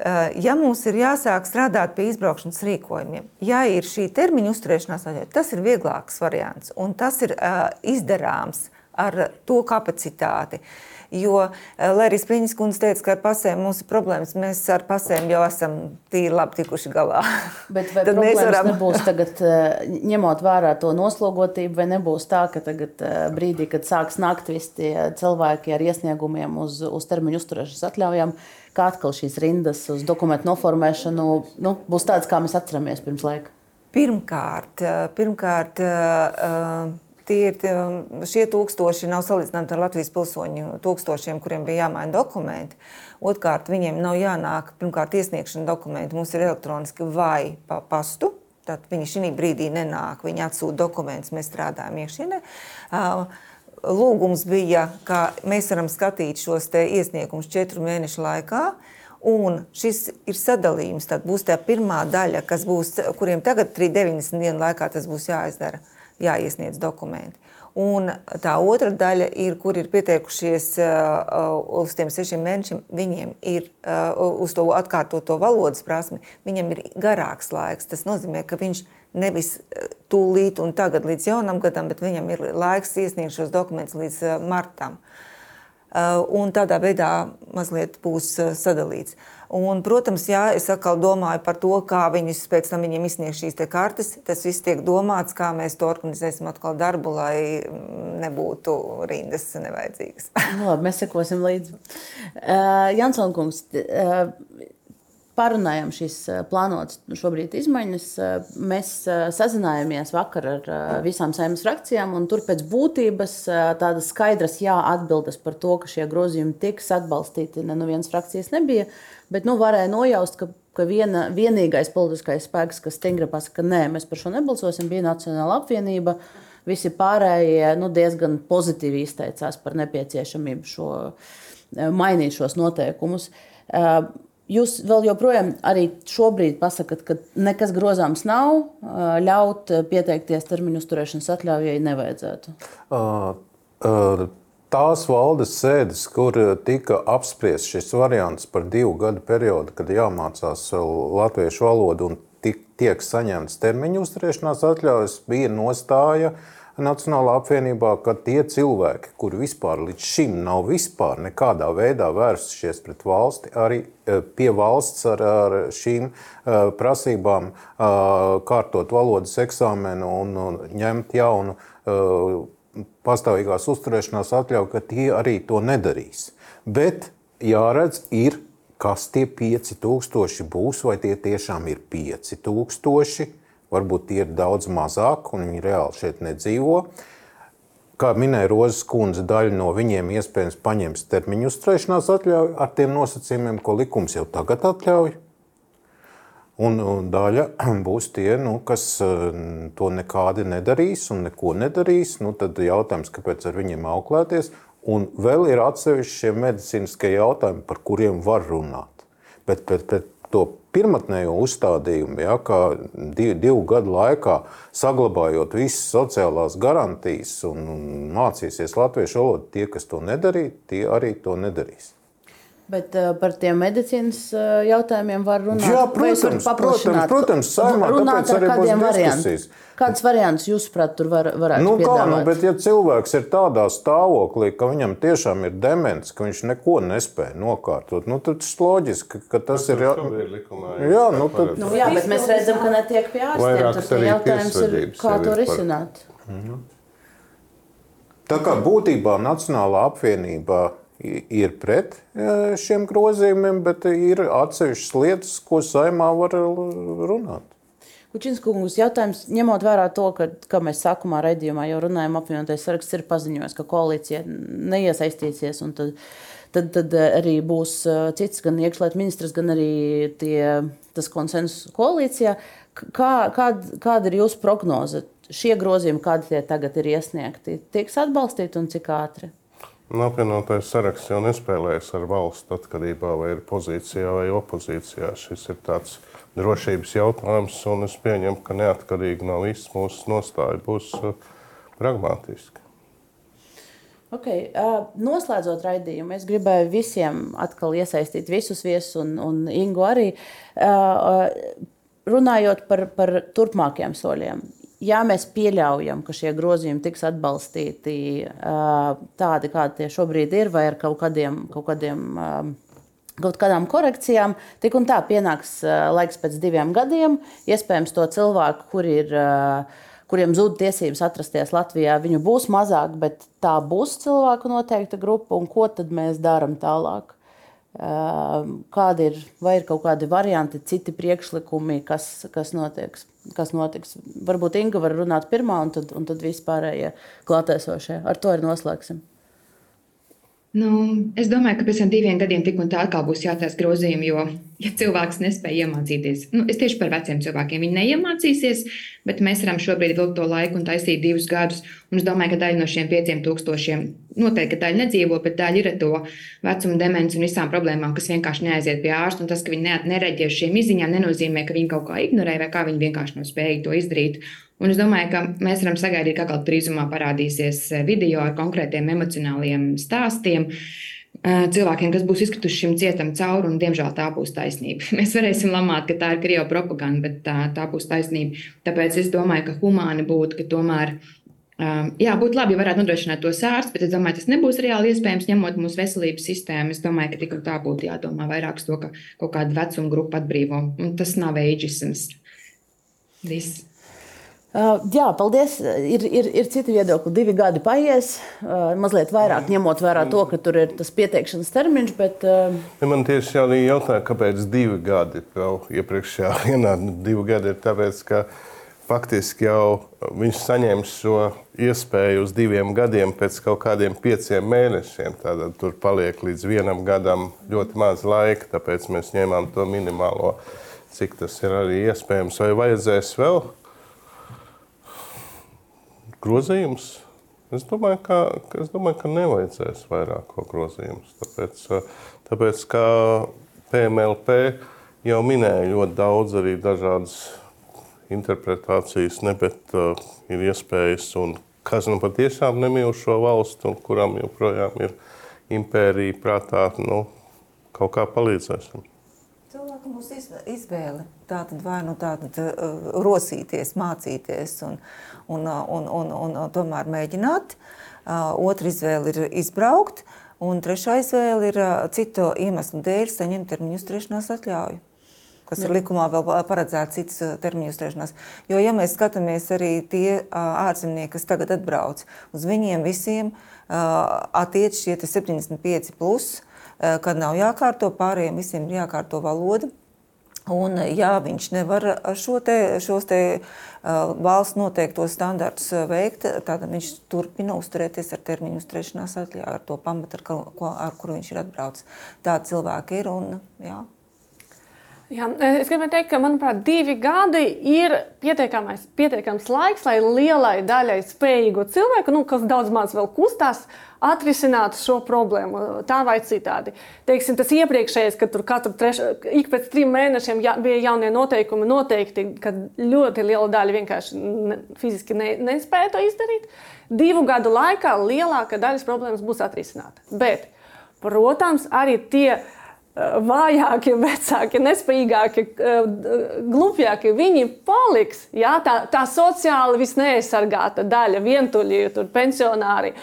ja mums ir jāsāk strādāt pie izbraukšanas rīkojumiem. Ja ir šī termiņa uzturēšanās, tas ir vieglāks variants un tas ir izdarāms ar to kapacitāti. Uh, Jo, eh, lai arī Spriņas kundze teica, ka ar pasēm mums ir problēmas, mēs ar pasēm jau esam tīri labi tikuši galā. Bet vai Tad problēmas varam... nebūs tagad, eh, ņemot vērā to noslogotību, vai nebūs tā, ka tagad eh, brīdī, kad sāks nākt visi tie cilvēki ar iesniegumiem uz, uz termiņu uzturēšanas atļaujām, kā atkal šīs rindas uz dokumentu noformēšanu nu, būs tādas, kā mēs atceramies pirms laika? Pirmkārt, pirmkārt uh, Tie ir šie tūkstoši, nav salīdzināmi ar Latvijas pilsoņu tūkstošiem, kuriem bija jāmaina dokumenti. Otrkārt, viņiem nav jānāk pirmkārt iesniegšana dokumenti. Mums ir elektroniski vai pa pastu. Tad viņi šī brīdī nenāk, viņi atsūta dokumentus, mēs strādājam iekšienē. Lūgums bija, ka mēs varam skatīt šos iesniegumus četru mēnešu laikā. Un šis ir sadalījums. Tad būs tā pirmā daļa, kas būs, kuriem tagad 90 dienu laikā tas būs jāizdara jāiesniedz dokumenti. Un tā otra daļa ir, kur ir pieteikušies uh, uz tiem sešiem mēnešiem, viņiem ir uh, uz to atkārtoto valodas prasmi, viņam ir garāks laiks. Tas nozīmē, ka viņš nevis tūlīt un tagad līdz jaunam gadam, bet viņam ir laiks iesniegt šos dokumentus līdz uh, martam. Uh, un tādā veidā mazliet būs uh, sadalīts. Uh, Un, protams, jā, es atkal domāju par to, kā viņus pēc tam viņiem izsniegs šīs kartes. Tas viss tiek domāts, kā mēs to organizēsim atkal darbu, lai mm, nebūtu rindas nevajadzīgas. Nu, labi, mēs sekosim līdzi. Uh, Jansons kungs, uh, pārunājām šīs plānotas šobrīd izmaiņas. Mēs sazinājāmies vakar ar visām saimnes frakcijām, un tur pēc būtības tādas skaidras jā atbildes par to, ka šie grozījumi tiks atbalstīti. Ne no nu frakcijas nebija. Bet nu, varēja nojaust, ka, ka viena, vienīgais politiskais spēks, kas stingri pasakā, ka nē, mēs par šo nebalsosim, bija Nacionāla apvienība. Visi pārējie nu, diezgan pozitīvi izteicās par nepieciešamību šo, mainīt šos noteikumus. Jūs vēl joprojām arī šobrīd pasakāt, ka nekas grozāms nav, ļaut pieteikties termiņu uzturēšanas atļaujai nevajadzētu. Uh, uh, tās valdes sēdes, kur tika apspriests šis variants par divu gadu periodu, kad jāmācās latviešu valodu un tiek saņemts termiņu uzturēšanās atļaujas, bija nostāja Nacionālā apvienībā, ka tie cilvēki, kuri vispār līdz šim nav vispār nekādā veidā vērsušies pret valsti, arī e, pie valsts ar, ar šīm prasībām, kārtot valodas eksāmenu un ņemt jaunu pastāvīgās uzturēšanās atļauju, ka tie arī to nedarīs. Bet jāredz, ir, kas tie 5000 būs, vai tie tiešām ir 5000 varbūt tie ir daudz mazāk, un viņi reāli šeit nedzīvo. Kā minēja Rozes kundze, daļa no viņiem iespējams paņems termiņu uzturēšanās atļauju ar tiem nosacījumiem, ko likums jau tagad atļauj. Un, un daļa būs tie, nu, kas mm, to nekādi nedarīs un neko nedarīs. Nu, tad jautājums, kāpēc ar viņiem auklēties? Un vēl ir atsevišķi medicīniskie jautājumi, par kuriem var runāt. Bet pret, to pirmotnējo uzstādījumu, ja, ka divu, divu gadu laikā saglabājot visas sociālās garantijas un mācīsies latviešu valodu, tie, kas to nedarīja, tie arī to nedarīs. Bet uh, par tiem medicīnas uh, jautājumiem var runāt. Jā, protams, protams, protams saimā, runāt ar kādiem variantiem. Kāds variants jūs, prāt, tur var, varētu nu, piedāvāt? Kā, nu, bet ja cilvēks ir tādā stāvoklī, ka viņam tiešām ir demence, ka viņš neko nespēja nokārtot, nu, tad tas loģiski, ka tas ir... Jā, jā, nu, tad... nu, jā, bet mēs redzam, ka netiek pie ārstiem. Tas ir jautājums, ir, kā to risināt. Par... Mhm. Tā kā būtībā Nacionālā apvienība ir pret e, šiem grozījumiem, bet ir atsevišķas lietas, ko saimā var runāt. Kučinskungs jautājums, ņemot vērā to, ka, kā mēs sākumā raidījumā jau runājām, apvienotais saraksts ir paziņojis, ka koalīcija neiesaistīsies. Tad, tad, tad arī būs e, cits, gan iekšlietu ministrs, gan arī tie, tas konsensus koalīcijā. Kā, kād, kāda ir jūsu prognoze? Šie grozījumi, kādi tie tagad ir iesniegti, tiks atbalstīti un cik ātri? Nu, apvienotais saraksts jau nespēlējas ar valsts atkarībā, vai ir pozīcijā vai opozīcijā. Šis ir tāds drošības jautājums, un es pieņemu, ka neatkarīgi no visas mūsu nostāja būs uh, pragmatiski. Okay. Uh, noslēdzot raidījumu, es gribēju visiem atkal iesaistīt visus viesus, un, un Ingu arī. Uh, runājot par, par turpmākiem soļiem, ja mēs pieļaujam, ka šie grozījumi tiks atbalstīti tādi, kādi tie šobrīd ir, vai ar kaut kādiem, kaut kādiem kaut kādām korekcijām, tik un tā pienāks laiks pēc diviem gadiem. Iespējams, to cilvēku, kur ir, kuriem zūd tiesības atrasties Latvijā, viņu būs mazāk, bet tā būs cilvēku noteikta grupa, un ko tad mēs darām tālāk? Kādi ir, vai ir kaut kādi varianti, citi priekšlikumi, kas, kas, notieks, kas notiks? Varbūt Inga var runāt pirmā, un tad, un tad vispārējie klātesošie. Ar to arī noslēgsim. Nu, es domāju, ka pēc diviem gadiem tik un tā atkal būs jātaisa grozījumi, jo, ja cilvēks nespēja iemācīties, nu, es tieši par veciem cilvēkiem, viņi neiemācīsies, bet mēs varam šobrīd vilkt to laiku un taisīt divus gadus. Un es domāju, ka daļa no šiem pieciem tūkstošiem noteikti daļa nedzīvo, bet daļa ir ar to vecumu demenci un visām problēmām, kas vienkārši neaiziet pie ārsta. Un tas, ka viņi nereaģē uz šīm izziņām, nenozīmē, ka viņi kaut kā ignorē vai kā viņi vienkārši nav spējīgi to izdarīt. Un es domāju, ka mēs varam sagaidīt, ka atkal drīzumā parādīsies video ar konkrētiem emocionāliem stāstiem. Eh, cilvēkiem, kas būs izkrituši šim cietam cauri, un diemžēl tā būs taisnība. Mēs varēsim lamāt, ka tā ir krievu propaganda, bet tā, tā būs taisnība. Tāpēc es domāju, ka humāni būtu, ka tomēr eh, Jā, būtu labi, ja varētu nodrošināt to sārstu, bet es domāju, tas nebūs reāli iespējams, ņemot mūsu veselības sistēmu. Es domāju, ka tik un tā būtu jādomā vairāk par to, ka kaut kāda vecuma grupa atbrīvo. Un tas nav ageisms. Viss. Uh, jā, paldies. Ir, ir, ir citi viedokļi. Divi gadi paies, uh, mazliet vairāk ņemot vērā to, ka tur ir tas pieteikšanas termiņš. Bet, uh... man tieši arī jautāja, kāpēc divi gadi vēl iepriekšējā dienā. Nu, divi gadi ir tāpēc, ka faktiski jau viņš saņems šo iespēju uz diviem gadiem pēc kaut kādiem pieciem mēnešiem. Tātad tur paliek līdz vienam gadam ļoti maz laika, tāpēc mēs ņēmām to minimālo, cik tas ir arī iespējams. Vai vajadzēs vēl? Grozījums. Es domāju, ka, es domāju, ka nevajadzēs vairāk grozījumus. Tāpēc, tāpēc ka PMLP jau minēja ļoti daudz arī dažādas interpretācijas, ne, bet uh, ir iespējas, un kas nu patiešām nemīl šo valstu, un kuram joprojām ir impērija prātā, nu, kaut kā palīdzēsim. Cilvēkam būs izvēle. Tā tad vai nu tā tad uh, rosīties, mācīties un, un, un, un, un, un tomēr mēģināt. Uh, otra izvēle ir izbraukt, un trešā izvēle ir uh, citu iemeslu dēļ saņemt termiņu uzturēšanās atļauju kas ir likumā vēl paredzēts cits termiņu uzturēšanās. Jo, ja mēs skatāmies arī tie ārzemnieki, kas tagad atbrauc, uz viņiem visiem attiec šie 75 plus, kad nav jākārto, pārējiem visiem ir jākārto valoda. Un, ja viņš nevar šo te, šos te, uh, valsts noteiktos standartus veikt, tad viņš turpina uzturēties ar termiņu uzturēšanās atļauju, ar to pamatu, ar, ko, ar kuru viņš ir atbraucis. Tādi cilvēki ir. Un, jā. Jā, es gribēju teikt, ka manuprāt, divi gadi ir pietiekams laiks, lai lielai daļai spējīgu cilvēku, nu, kas daudz maz vēl kustās, atrisināt šo problēmu tā vai citādi. Teiksim, tas iepriekšējais, kad tur katru treš, ik pēc trim mēnešiem jā, bija jaunie noteikumi, noteikti, ka ļoti liela daļa vienkārši ne, fiziski ne, nespēja to izdarīt. Divu gadu laikā lielākā daļa problēmas būs atrisināta. Bet, protams, arī tie vājākie, vecāki, nespējīgāki, glupjāki, viņi paliks. Jā, tā, tā sociāli visneaizsargāta daļa, vientuļie, pensionāri.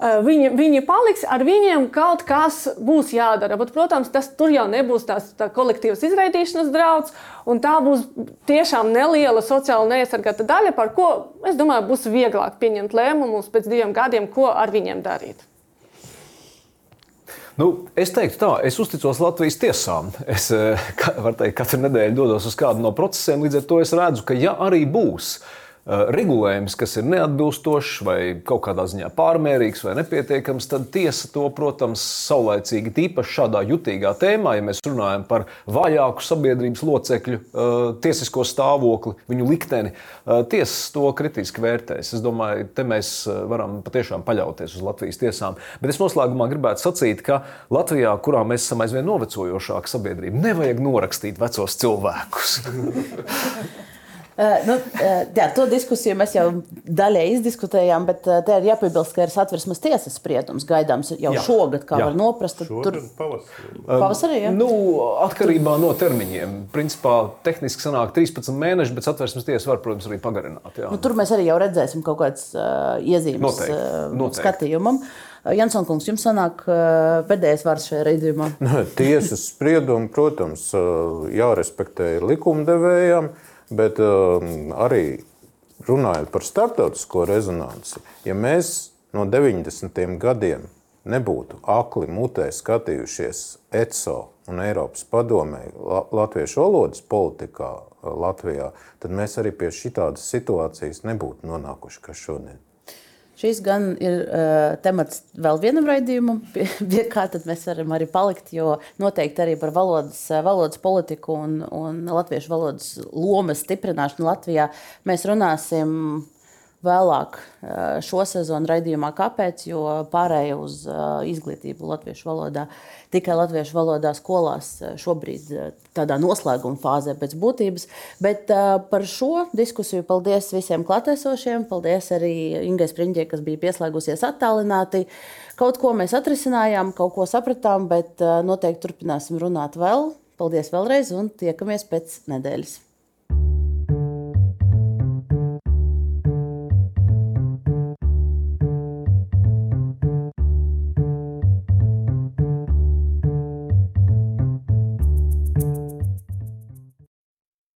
Viņi, viņi paliks, ar viņiem kaut kas būs jādara. Bet, protams, tas tur jau nebūs tās tā kolektīvas izraidīšanas draudz, un tā būs tiešām neliela sociāli neaizsargāta daļa, par ko, es domāju, būs vieglāk pieņemt lēmumus pēc diviem gadiem, ko ar viņiem darīt. Nu, es teiktu, tā, es uzticos Latvijas tiesām. Es eh, teikt, katru nedēļu dodos uz kādu no procesiem, līdz ar to es redzu, ka ja arī būs regulējums, kas ir neatbilstošs vai kaut kādā ziņā pārmērīgs vai nepietiekams, tad tiesa to, protams, saulēcīgi, tīpaši šādā jutīgā tēmā, ja mēs runājam par vājāku sabiedrības locekļu eh, tiesisko stāvokli, viņu likteni, eh, tiesas to kritiski vērtēs. Es domāju, te mēs varam patiešām paļauties uz Latvijas tiesām. Bet es noslēgumā gribētu sacīt, ka Latvijā, kurā mēs esam aizvien novecojošāka sabiedrība, nevajag norakstīt vecos cilvēkus. Uh, nu, uh, jā, to diskusiju mēs jau daļai izdiskutējām, bet uh, te ir jāpiebilst, ka ir satversmes tiesas spriedums gaidāms jau jā. šogad, kā jā. var noprast. Tur pavasarī. pavasarī jā. nu, atkarībā no termiņiem. Principā tehniski sanāk 13 mēneši, bet satversmes tiesa var, protams, arī pagarināt. Jā. Nu, tur mēs arī jau redzēsim kaut kādas uh, iezīmes Noteikti. Uh, Noteikti. skatījumam. Jansson kungs, jums sanāk pēdējais vārds šajā raidījumā? Tiesas spriedumi, protams, jārespektē likumdevējiem. Bet um, arī runājot par starptautisko rezonanci, ja mēs no 90. gadiem nebūtu akli mutē skatījušies ECO un Eiropas padomē latviešu valodas politikā Latvijā, tad mēs arī pie šādas situācijas nebūtu nonākuši, kas šodien. Šis gan ir uh, temats vēl vienam raidījumam, pie, pie kā mēs varam arī palikt, jo noteikti arī par valodas, valodas politiku un, un latviešu valodas lomas stiprināšanu Latvijā mēs runāsim vēlāk šo sezonu raidījumā. Kāpēc? Jo pārējai uz izglītību latviešu valodā tikai latviešu valodā skolās šobrīd tādā noslēguma fāzē pēc būtības. Bet par šo diskusiju paldies visiem klātesošiem. Paldies arī Ingai Spriņģē, kas bija pieslēgusies attālināti. Kaut ko mēs atrisinājām, kaut ko sapratām, bet noteikti turpināsim runāt vēl. Paldies vēlreiz un tiekamies pēc nedēļas.